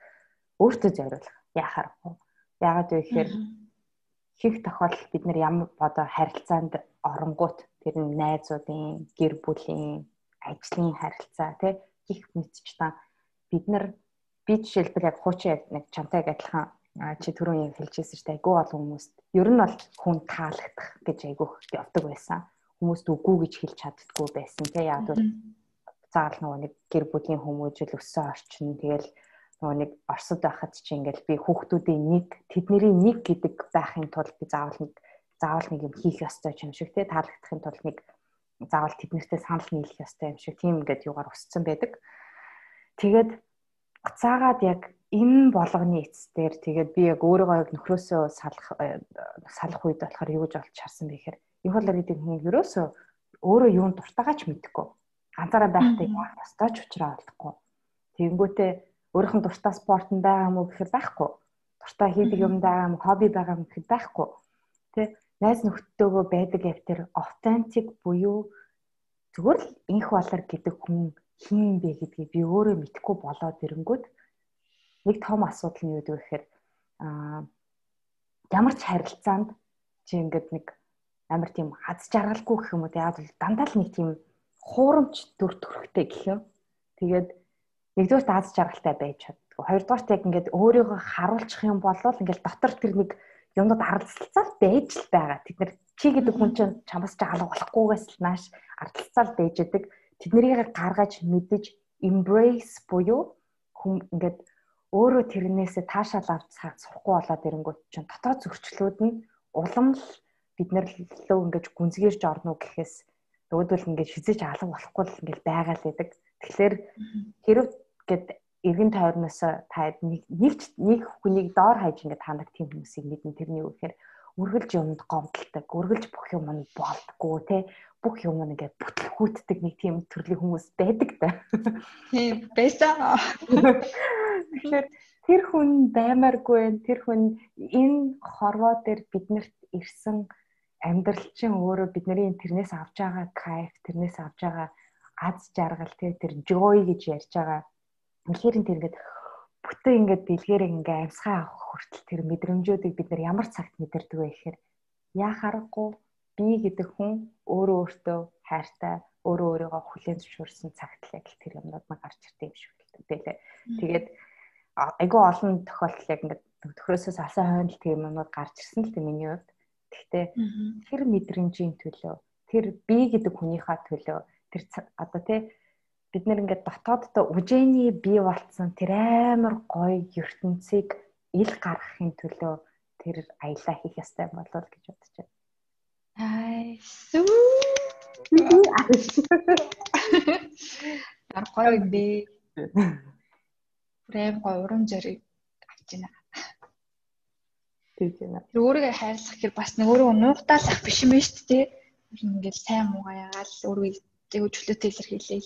өөртөө зориулах. Яхаар яагаад вэ гэхээр их тохиолдолд бид нар ямар одоо харилцаанд оронгууд тэр нь найзуудын гэр бүлийн ажлын харилцаа тий гих мэдчихдээ бид нар би жишээлбэл яг хуучин нэг чамтай адилхан чи түрүүн яг хэлжсэн чинь айгүй олон хүмүүст. Ер нь бол хүн таалагдах гэж айгүй явдаг байсан. Хүмүүст үгүй гэж хэлж чаддггүй байсан тий. Яг бол заал нөгөө нэг гэр бүлийн хүмүүжил өссөн орчин тэгэл нөгөө нэг Оросд байхад чи ингээл би хүүхдүүдийн нэг тэдний нэг гэдэг байхын тулд би заавал нэг заавал нэг юм хийх ёстой юм шиг тий таалагдахын тулд нэг заавал тэднэртэй санал нийлэх ёстой юм шиг тийм ингээд юугаар өссөн байдаг. Тэгээд буцаагаад яг энэ болгоны эцсээр тэгээд би яг өөрийгөө яг нөхрөөсөө салах э, салах үед болохоор юу гэж олж харсан бэ гэхээр энэ бол гэдэг хүн ерөөсөө өөрөө юунд дуртайгаач мэдэхгүй ганцаараа байхдаа яах ёстой ч учраа олдохгүй тэгэнгүүтээ өөрийнх нь дуртай спорт нь байгаа уу гэхээр байхгүй. Дуртай хийдэг юм байгаа юм хобби байгаа юм гэхэд байхгүй. Тэ найз нөхдөөгөө байдаг яг тэр аутентик буюу зүгээр л инх болор гэдэг хүн хин бэ гэдгийг би өөрөө мэдэхгүй болоод ирэнгүүт нэг том асуудал нь юу гэдэг вэ гэхээр аа ямар ч харилцаанд чи ингээд нэг амар тийм аз жаргалгүй гэх юм уу яагаад бол дандаа л нэг тийм хуурамч төр төрхтэй гэх юм. Тэгээд нэгдүгээр аз жаргалтай байж чаддгүй. Хоёрдугаарт яг ингээд өөрийгөө харуулчих юм бол ингээд дотор тэр нэг юмнууд аралцалцал байж л байгаа. Тэд нар чи гэдэг хүн чинь чамаас ч алга болохгүйгээс л нааш аралцалцал байж идэг. Тэднийг гаргаж мэдэж embrace буюу хүм ингээд өөрөө тэрнээсээ таашаал авч сурахгүй болоод ирэнгүүт чинь дотоод зөрчлүүд нь улам л бид нар лөө ингэж гүнзгийрж орно гэхээс нөгөөдөл ингэж хизэж алга болохгүй л ингэж байгаа л байдаг. Тэгэхээр хэрэг гэд эргэн тойрноос та нэг нэг хүнийг доор хайж ингэж хандаг тийм хүмүүсийг мэдэн тэрний юу гэхээр үргэлж юмд гомдолдог, үргэлж бүх юм нь болдгоо те бүх юм ингээд бүтлгүүтдэг нэг тийм төрлийн хүмүүс байдаг та. Тийм байсан. Тэгэхээр тэр хүн баймааргүй. Тэр хүн энэ хорвоо дээр биднэрт ирсэн амьдрал чинь өөрөө бидний тэрнээс авж байгаа кайф, тэрнээс авж байгаа аз жаргал тэр joy гэж ярьж байгаа. Үнэхээр тэр ингээд бүтэн ингээд бэлгээрээ ингээд амьсгаа авах хүртэл тэр мэдрэмжүүдийг бид нар ямар цагт мэдэрдэг вэ гэхээр яхаарахгүй би гэдэг хүн өөрөө өөртөө хайртай өөрөө өөрийгөө хүлээн зөвшөөрсөн цагт л яг тэр юмнууд маань гарч ирдэг юм шиг байлээ. Тэгээд айгүй олон тохиолдол яг ингээд төхрөөсөө салсан хойно тийм юмнууд гарч ирсэн л тийм миний хувьд. те. Тэр мэдрэмжийн төлөө тэр би гэдэг хүнийхээ төлөө тэр одоо те бид нэр ингээд дотооддоо үжээний бий болцсон тэр амар гоё ертөнцийг ил гаргахын төлөө тэр аялаа хийх ёстой болов гэж бодож байна. Ай сүү. Ар гоё би. Прэм гоё урам зориг авч байна. Тэгж байна. Тэр өөрийгөө хайрлах гэхээр бас нэг өөрөө нуугтаалах биш юм шүү дээ. Ингээл сайн муугаа ягаал өөрийгөө зөв чөлөөтэй илэрхийлээ.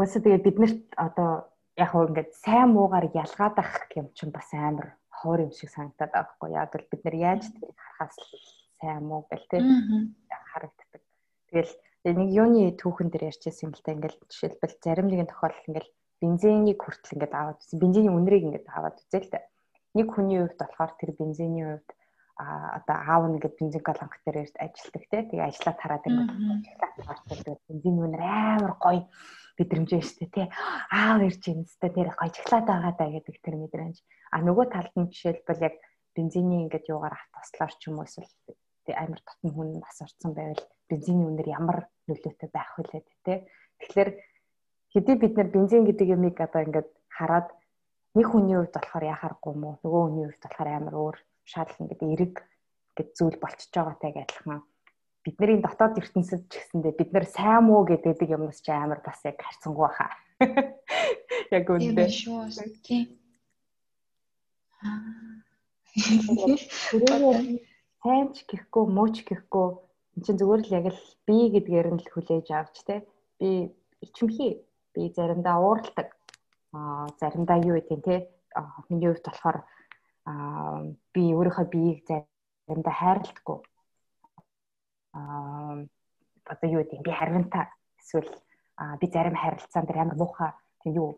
Уусаа тэгээ биднэрт одоо яг хөө ингээд сайн муугаар ялгаад ах юм чинь бас амар хоор юм шиг санагдаад байгаа хгүй яг л бид нар яаж тэрийг харахаас сайн муу гэл тий харагддаг. Тэгэл нэг юуны түүхэн дээр ярьчихсан юм л та ингээл жишээлбэл зарим нэгэн тохиолдол ингээл бензинийг хүртэл ингээд аваад үзсэн. Бензиний үнэрийг ингээд аваад үзээ л та. Нэг хүний хувьд болохоор тэр бензиний хувьд а одоо аав нь ингээд бензин колонк дээр ажилладаг те тэгээ ажиллаа тараад ингээд ажиллаад бензин үнэр амар гоё мэдрэмжээ штэ те аав ирж ийн өстэй тэр гойжглаад байгаа даа гэдэг тэр мэдрэмж. А нөгөө талд нь жишээлбэл яг бензиний ингээд юугаар автослоор ч юм уу эсвэл амар татн хүн бас орцсон байвал бензиний үнэр ямар нөлөөтэй байх вэ те тэгэхээр хэдий бид нар бензин гэдэг юмыг одоо ингээд хараад нэг хүний хувьд болохоор яхааргүй мó нөгөө хүний хувьд болохоор амар өөр шал ингээд эрэг ингээд зүйл болчихж байгаатай адилхан бидний дотоод ертөнцид ч гэсэндээ бид нар сайн муу гэдэг юмс ч амар бас яг харцсангүй баха. Яг үнэндээ. Тийм. Сайн ч гэхгүй муу ч гэхгүй эн чинь зүгээр л яг л би гэдгээр нь л хүлээж авч те би ичимхий би заримдаа ууралдаг а заримдаа юу гэдэг те миний хувьд болохоор а би өөрийнхөө биеийг заримдаа хайрладаггүй одоо юу гэдэг би харивантай эсвэл би зарим харилцаан дээр амар муухай тийм юу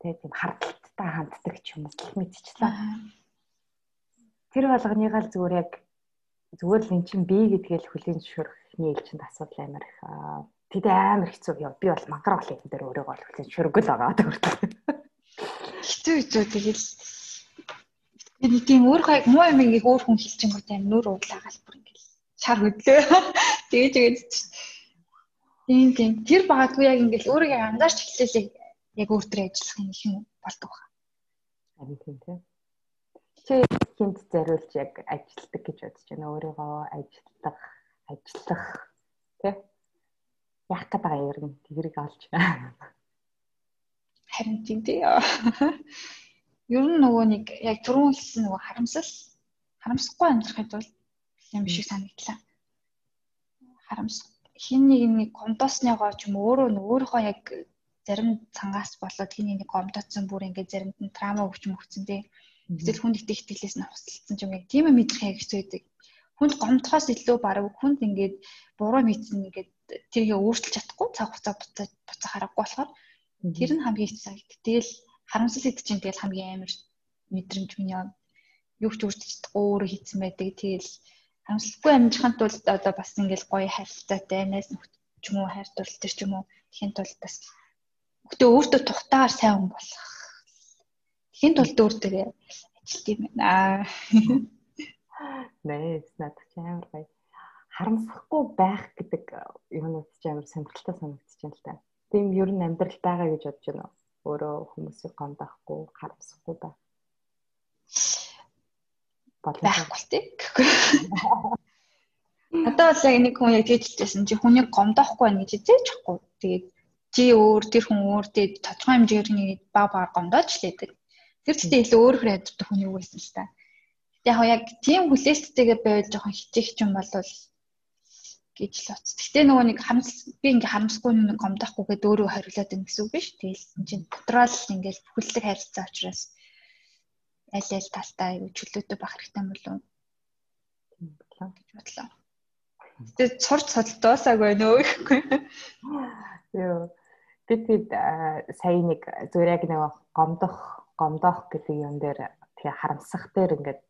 тийм хардталтай ханддаг ч юм уу гэх мэтчлээ. Тэр болгоныгаа л зүгээр яг зүгээр л эн чинь би гэдгээл хүлийн зөвшөөрөхний ээлжинд асуудал амар их тэд амар хэцүү яа би бол мангар бол энэ дээр өөрийгөө бол хүлийн зөвшөөргөл байгаа гэдэг. Хэцүү хэцүү тэгэл нэг тийм өөрөө яг муу юм ингээ өөр хүн хэлчихэнгүүт амар нүр уудлаагаал бүр шар хөдлөө. Тэгээ тэгээд тийм тийм тэр багтгүй яг ингээл өөрийгөө анзаарч эхлэлээ яг өөртөө ажиллах юм их юм болдог ба. Харин тийм тийм. Чи хинт зориулж яг ажилтдаг гэж бодож байна. Өөрийгөө ажиллах, ажиллах тий? Яах гээд байгаа юм ер нь тэрийг олж байна. Харин тийм тий. Ер нь нөгөө нэг яг түрүүн хэлсэн нөгөө харамсал харамсахгүй амьдрахын тулд юм шиг санагдлаа. Харамс хин нэг нэг гомдоосныгоо ч юм өөрөө өөрийнхөө яг зарим цангаас болоод хин нэг гомдоцсон бүр ингээд заримд нь трама өгч мөгцөн тий. Эсвэл хүнд итгэх итгэлээс нь хусалцсан ч юм яг тийм мэдрэх яг хэцүү байдаг. Хүнд гомдохоос илүү бараг хүнд ингээд буруу мэдсэн ингээд тэргээ өөрчилж чадахгүй цаг хугацаа буцаад буцах аргагүй болохоор тэр нь хамгийн хэцүү санагд. Тэгэл харамсал хэд чинь тэгэл хамгийн амар мэдрэмж миний юу ч өөрчилж чадахгүй өөрөө хийцэн байдаг. Тэгэл амжилтгүй амжихын тулд одоо бас ингээл гоё харилцаатай найз нөхд ч юм уу хайр дурлал ч юм уу тэхийн тулд бас өгтөө өөртөө тухтаагаар сайн хүн болох. Тэхийн тулд өөртөө ажилт юм байна. Найс над ч амар гоё. Харамсахгүй байх гэдэг юмнууд ч амар сонирхолтой санагдчихж байна л да. Тийм ер нь амьдрал байгаа гэж бодож байна? Өөрөө хүмүүсийг гомдохгүй, харамсахгүй байх байхгүй л тийм гэхгүй. Надад бол яг нэг хүн яг тэгж хэлсэн чи хүнийг гомдоохгүй байна гэж зээч чадахгүй. Тэгээд чи өөр тэр хүн өөр тэгээд тодорхой хэмжээгээр нэг баг баг гомдооч лээдэг. Тэр гэхдээ илүү өөр хөр яддаг хүн юу гэсэн л та. Яг яг тийм хүлээлттэйгээ байвал жоохон хичих юм бол гэж л утс. Гэтэ нөгөө нэг харамс би ингээ харамсгүй нэг гомдоохгүй гэдэг өөрөө хариулаад байна гэсэн үг биш. Тэгэл чинь дотроо л ингээл бүхэлдэг харилцаа учраас аль аль талтай юу чөлөөтэй байх хэрэгтэй юм болов болоо гэж бодлоо. Тэгээд сурч судалдаасаагүй нөө ихгүй. Йоо. Бид сая нэг зүгээр яг нэг гомдох гомдох гэдэг юм дээр тэгээ харамсах дээр ингээд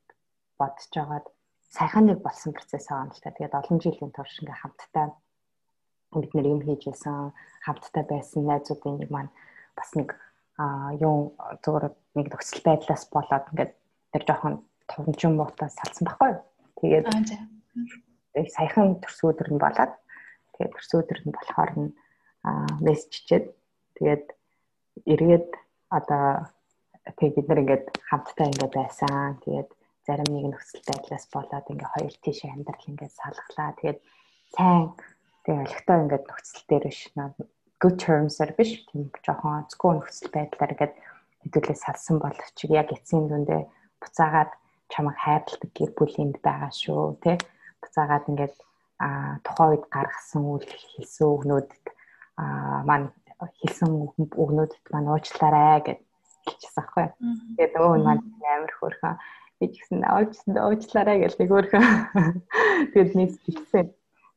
бодож жагаад сайхан нэг болсон процесс байгаа юм л та. Тэгээд олон жилийн турш ингээ хамтдаа бид нэр юм хийж байсан, хамтдаа байсан найзуудын нэг маань бас нэг а юу зүгээр нэг нөхцөл байдлаас болоод ингээд тэр жоохон тунчин муутаас салсан байхгүй. Тэгээд саяхан төрсөн өдөр нь болоод тэгээд төрсөн өдөр нь болохоор нь мессежчээд тэгээд эргээд одоо тэг бид нар ингээд хамтдаа ингээд байсан. Тэгээд зарим нэг нөхцөл байдлаас болоод ингээд хоёр тийш амьдрал ингээд салглаа. Тэгээд сайн тэг олигтой ингээд нөхцөл дээр биш good terms-аар биш тийм жоохон онцгүй нөхцөл байдлаар ингээд хэдүүлээ салсан боловч яг эцсийн дүндээ буцаагаад чамайг хайрладаг гэр бүлинд байгаа шүү тий буцаагаад ингээд а тухайн үед гаргасан үйл хэлсэн өгнүүдэд а маань хэлсэн өгнүүдэд маань уучлаарай гэж хэлчихсэн аахгүй. Тэгээд нөгөө нь маань амар хөөрхөн. Би ч гэсэн уучлсан уучлаарай гэж нэг хөөрхөн. Тэгээд нийт хэлсэн.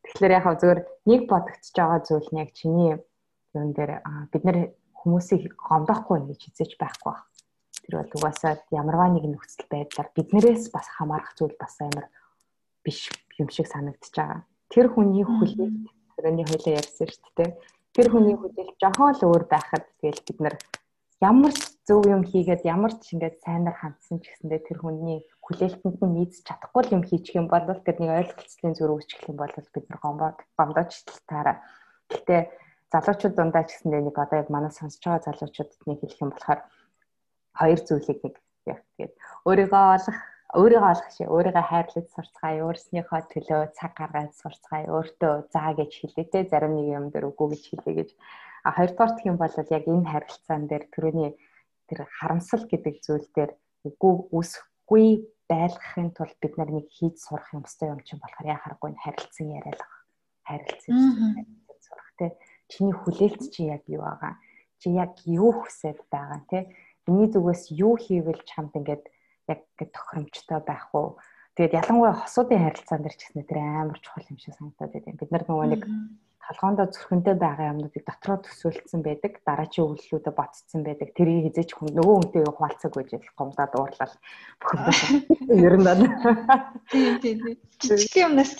Тэгэхээр яг зөвөр нэг бодогдож байгаа зүйл нь яг чиний юун дээр бид нэр хүмүүсийг гомдохгүй гэж хизээж байхгүй байна. Тэр бол угаасаа ямарваа нэгэн нөхцөл байдлаар биднээс бас хамаарах зүйл бас амар биш юм шиг санагдчихж байгаа. Тэр хүний хүлээлт тэрний хоёлаа ярьсан шүү дээ. Тэр хүний хүлээлт жоохон л өөр байхад тэгэл бид нар ямар ч зөв юм хийгээд ямар ч ингээд сайнаар хандсан ч гэсэндээ тэр хүний хүлээлтэнд нь нийцж чадахгүй юм хийчих юм бол тэр нэг ойлголцлын зүрх үүсчих юм бол бид нар гомбод гомдооч таараа. Гэхдээ залуучууд дундаа ч гэсэндээ нэг одоо яг манай сонсож байгаа залуучуудад нэг хэлэх юм болохоор хоёр зүйлийг нэг яг тэгээд өөрийгөө олох өөрийгөө олох шиг өөрийгөө хайрлаж сурцгаая өөрснийхөө төлөө цаг гаргаж сурцгаая өөртөө заа гэж хэлээ те зарим нэг юм дээр үгүй гэж хэлээ гэж. А хоёрдугаар гэх юм бол яг энэ харилцаан дээр түрүүний тэр харамсал гэдэг зүйл дээр үгүй үсэхгүй байлгахын тулд бид нар нэг хийж сурах юм өстой юм чинь болохоор яхахгүй харилцан яриалах харилцан сурах те чиний хүлээлт чи яг юу байгаа? Чи яг юу хүсэж байгаа те миний зүгээс юу хийвэл чамд ингээд яг тохиромжтой байх уу тэгээд ялангуяа хосуудын харилцаан дээр ч гэсэн тэр амар чухал юм шиг санагдаад байна бид нар нөгөө нэг толгоондоо зүрхэндээ байгаа юмнуудыг дотроо төсөөлсөн байдаг дараачийн өвлөлүүдэд ботцсон байдаг. Тэрийг хизээч хүн нөгөө хүнтэй хуалцаг гэж гомдоод уурлал бүхэндээ. Ер нь тийм тийм жижиг юмнаас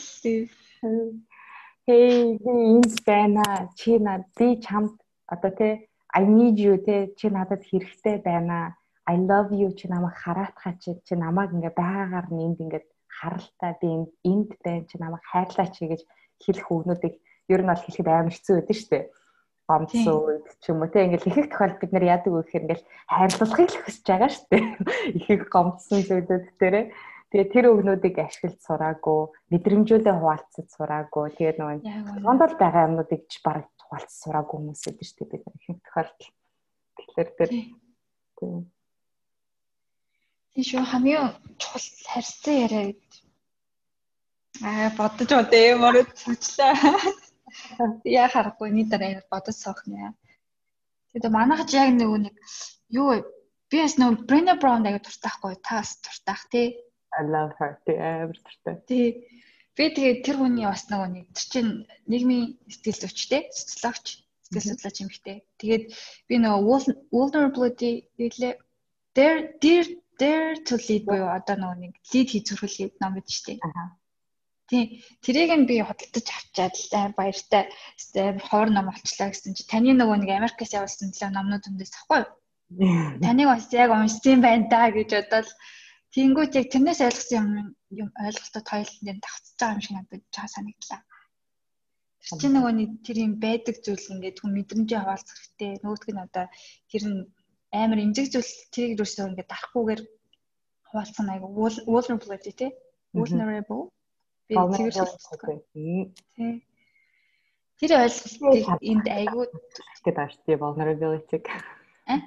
Хей би энд байна. Чи над би чамд одоо те I need you те чи надад хэрэгтэй байна. I love you чи намайг хараатгаа чи чи намайг ингээ байгаагаар нь энд ингээ харалтай би энд энд байна чи намайг хайрлаач гэж хэлэх үгнүүдийг ер нь бол хэлэхэд амар хэцүү байдаг шүү дээ. Гомцсон үед ч юм уу те ингээл их их тохиолдолд бид нар яадаг вэ гэхээр ингээл хайрлуулахыг л хүсэж байгаа шүү дээ. Их их гомцсон зүйлүүд дээрээ Тэгээ тэр өгнүүдийг ашиглаж сураагүй, мэдрэмжүүдээ хуваалцаж сураагүй. Тэгээд нөгөө гондол байгаа юмнуудыг ч бараг хуваалцаж сураагүй хүмүүс эдэр шүү дээ бид их тохиолдол. Тэгэхээр тэр тийм. Тийм шүү хамгийн чухал харьцан яриа гэдэг. Аа бодож бодъё мөрөд цочлаа. Яа харахгүй нэг дараа бодож соох нэ. Тэгээд манайх яг нэг нэг юу би бас нэг Brenna Brown аяг туртаахгүй таас туртаах тий I love her. Амар туртай. Тий. Би тэгээ тэр хүний бас нөгөө нэг тэр чинь нийгмийн сэтгэл зүйчтэй, социологч, сэтгэл судлаач юм хтэй. Тэгээд би нөгөө vulnerability гэлээ there dear there to lead буюу одоо нөгөө нэг lead хийцүүрхэл ном гэж штэ. Аа. Тий. Тэрийг нь би худалдаж авчаад л баяртай амар хоор ном олчлаа гэсэн чи таны нөгөө нэг Америкаас явуулсан төлөө номнууд өндөөс ахгүй юу? Таныг бас яг уншсан байна да гэж бодоод Тэнгүүт яг тэрнээс ойлгосон юм юм ойлголтод хоёулын дээр давтаж байгаа юм шиг надад чаа санагдлаа. Тэр чинь нөгөө нэг тэр юм байдаг зүйл ингээд хүн мэдрэмжээ хаваалцах хэрэгтэй. Нөгөөтг нь одоо тэр нь амар эмзэг зүйл тэрийг юусоо ингээд дарахгүйгээр хаваалцах айгу vulnerability тий. Vulnerable. Би тэр тий. Тэр ойлголтыг энд айгу гэдэг шүү дээ vulnerability. А?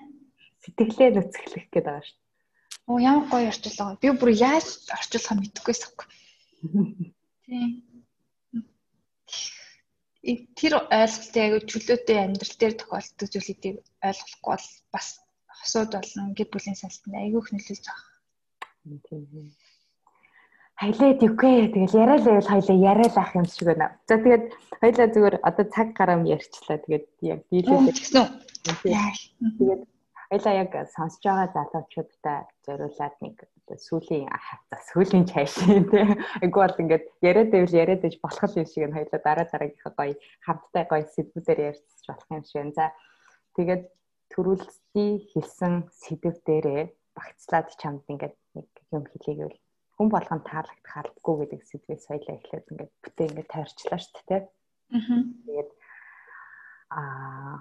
Сэтгэлээ нүцгэлэх гэдэг шүү Оо ямар гоё орчуулга. Би бүр яаж орчуулах мэдэхгүйс аахгүй. Тийм. Тэр ойлголтыг аягүй чөлөөтэй амьдрал дээр тохиолддог зүйлүүдийг ойлгохгүй бол бас хосууд болно. Гэр бүлийн салтанд аягүй их нөлөөлж байгаа. Тийм. Хайлаад үгүй. Тэгэл яриалаа байл хайлаа яриалах юм шиг байна. За тэгээд хайлаа зүгээр одоо цаг гарам ярьчлаа. Тэгээд яг дийлээ гэсэн. Тэгээд Хоёлаа яг сонсож байгаа залуучуудтай зориулаад нэг сүүлийн хавцаа сүүлийн чайш тийм айгу бол ингээд яриад байвал яриад байж болох юм шиг нь хоёлаа дараа дараагийнхаа гоё хамттай гоё сэдвүүдээр ярьж болох юм шиг. За тэгээд төрүүлсдий хэлсэн сэдв дээрээ багцлаад чамд ингээд нэг юм хэлийг бол хүн болгон таалагдах албагүй гэдэг сэдвээ соёлоо эхлээд ингээд бүтээ ингээд тойрчлаа шүү дээ. Аа. Тэгээд аа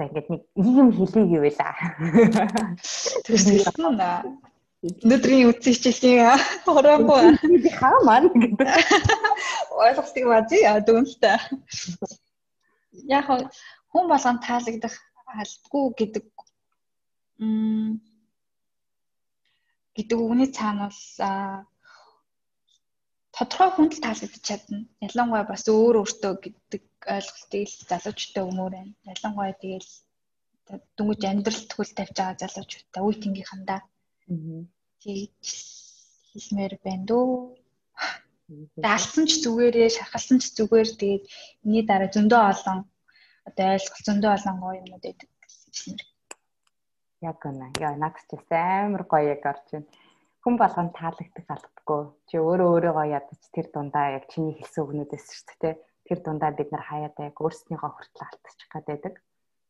за ингээд нэг ийм хэлийг гэвэл аа. Тэрсэн нэ. Өнөөдрийн үтсийн хичээлийн хороогүй хаа маань гэдэг. Ойлгохдаг ба зүй дүнстэй. Яг хүн болгон таалагдах албагүй гэдэг гэдэг үгний цаана бас тодорхой хүнд л таалагдчих чадна. Ялангуяа бас өөр өөртөө гэдэг ойлголтыг л залуучтай өмөр байна. Ялангуяа тэгэл дүнгийн амьдрал төгөл тавьж байгаа залуучуудаа үе тэнгийнхандаа тэгж хэлмээр байна дөө. Даалсан ч зүгээрээ, шахалсан ч зүгээр тэгээд энэний дараа зөндөө олон одоо ойлголт зөндөө олон гоё юмнууд гэж хэлмээр Яг үнэ. Яа надад ч амар гоё яг орж байна. Хүн болгон таалагдах албагүй. Чи өөрөө өөрийгөө ядаж тэр дундаа яг чиний хэлсэн үгнүүдээс шүү дээ. Тэр дундаа бид нар хаяада яг өөрснийгөө хүртэл алдчих гад байдаг.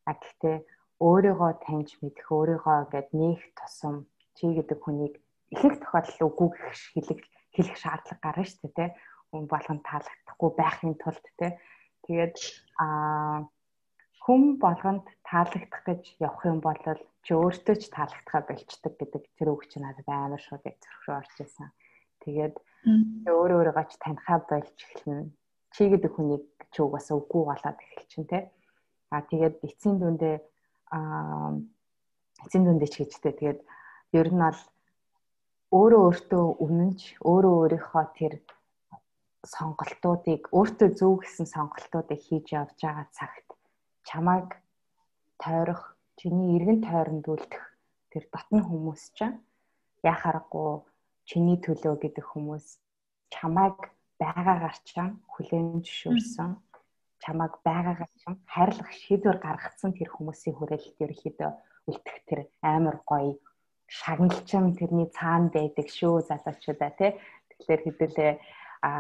А гэхдээ өөрийгөө таньж мэдэх, өөрийгөө гээд нээх тусам чи гэдэг хүнийг ихэнх тохиолдолд үгүй гэх хэлэх хэлэх шаардлага гарна шүү дээ. Хүн болгон таалагдахгүй байхын тулд те. Тэгээд аа хүн болгонд таалагдах гэж явах юм бол чи өөртөө ч таалагдхаа болчдөг гэдэг тэр үг чи надад амар шууд яг зөрөх рүү орж исэн. Тэгээд өөр өөрийгөө ч танихаа болж эхэлнэ. Чи гэдэг хүнийг чи угаасаа үгүй болоод эхэлчин те. А тэгээд эцсийн дүндээ аа эцсийн дүндээ ч гэжтэй тэгээд ер нь бол өөрөө өөртөө өмнөж өөрөө өөрийнхөө тэр сонголтуудыг өөртөө зөв гэсэн сонголтуудыг хийж явж байгаа цагт чамайг тойрох чиний эргэн тойронд үлдэх тэр дотны хүмүүс чинь яхаарахгүй чиний төлөө гэдэг хүмүүс чамайг байгаагаар чинь хүлээн зөвшөөрсөн. Чамайг байгаагаар чинь хайрлах шийдвэр гаргацсан тэр хүмүүсийн хүрээлэлт ерөөхдөө үлдэх тэр амар гоё шагналчин тэрний цаана байдаг шүү залуучуудаа тий тэгэхээр хэдүүлээ а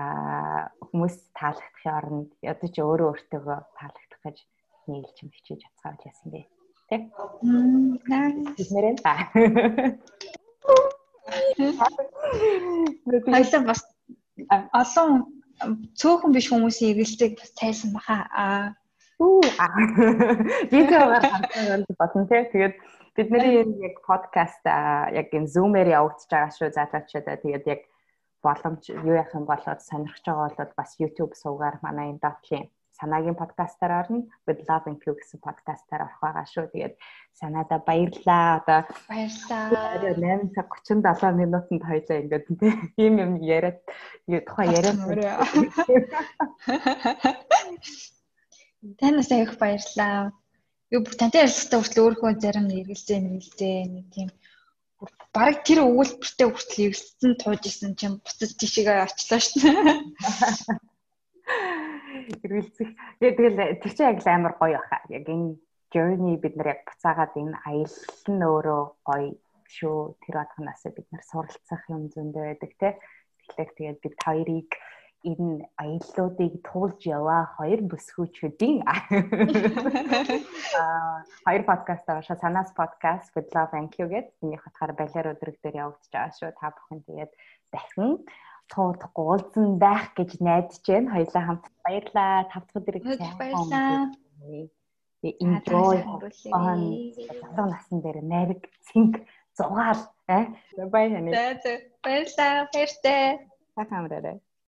хүмүүс таалагдахын оронд ядаж өөрөө өөртөөгөө таалагдах гэж нийлж юм хичээж гэж яасан бэ тий. Нэрэн та. Хоёлаа бас олон цөөхөн биш хүмүүсийн эргэлтийг бас тайлсан баха. Аа. Үу. Видеогаар харсан бодсон тий. Тэгээд бидний яг подкаст яг энэ Zoom-ээр явагдаж байгаа шүү залуучуудаа. Тэгээд яг боломж юу яах юм болоод сонирхож байгаа бол бас YouTube суугаар манай энэ дотлын санаагийн подкастаар орно. With Love and Q гэсэн подкастаар орох байгаа шүү. Тэгээд санаада баярлаа. Одоо баярлаа. 8 цаг 37 минутанд хоёлаа ингээд тийм юм яриад тухайн яриад. Танаас их баярлаа. Юу бүр тантай ярилцлагатай хүртэл өөрөө зарим нэргэлзээ мэргэлзээ нэг тийм бараг тэр өгүүлбэртэй хүртэл эргэлцсэн тууж исэн чинь буцаж тийшээгээ очлоо шүү дээ эргэлзэх. Тэгэл тэр чинь яг амар гоё баха. Яг энэ journey бид нар яг буцаагаад энэ аялал нь өөрөө гоё шүү. Тэр бодгоноос бид нар суралцах юм зөндөө байдаг те. Тэгэхээр тэгээд бид хоёрыг энэ аяллуудыг туулж яваа хоёр бүсгүүчүүдийн аа хоёр подкаст шүү. Санаас подкаст with love and you гэдэг. Энийг хатгаар балиар өдрөг дээр явагдаж байгаа шүү. Та бүхэн тэгээд дахин туудахгүй уулзсан байх гэж найдаж байна. Хоёлаа хамт баярлаа. Тав дахь өдрийг баярлаа. Enjoy залуу насн дээр нариг цэнг зугаал. Бай бай хань. Баярлаа. Баяртай. Та хамраарай.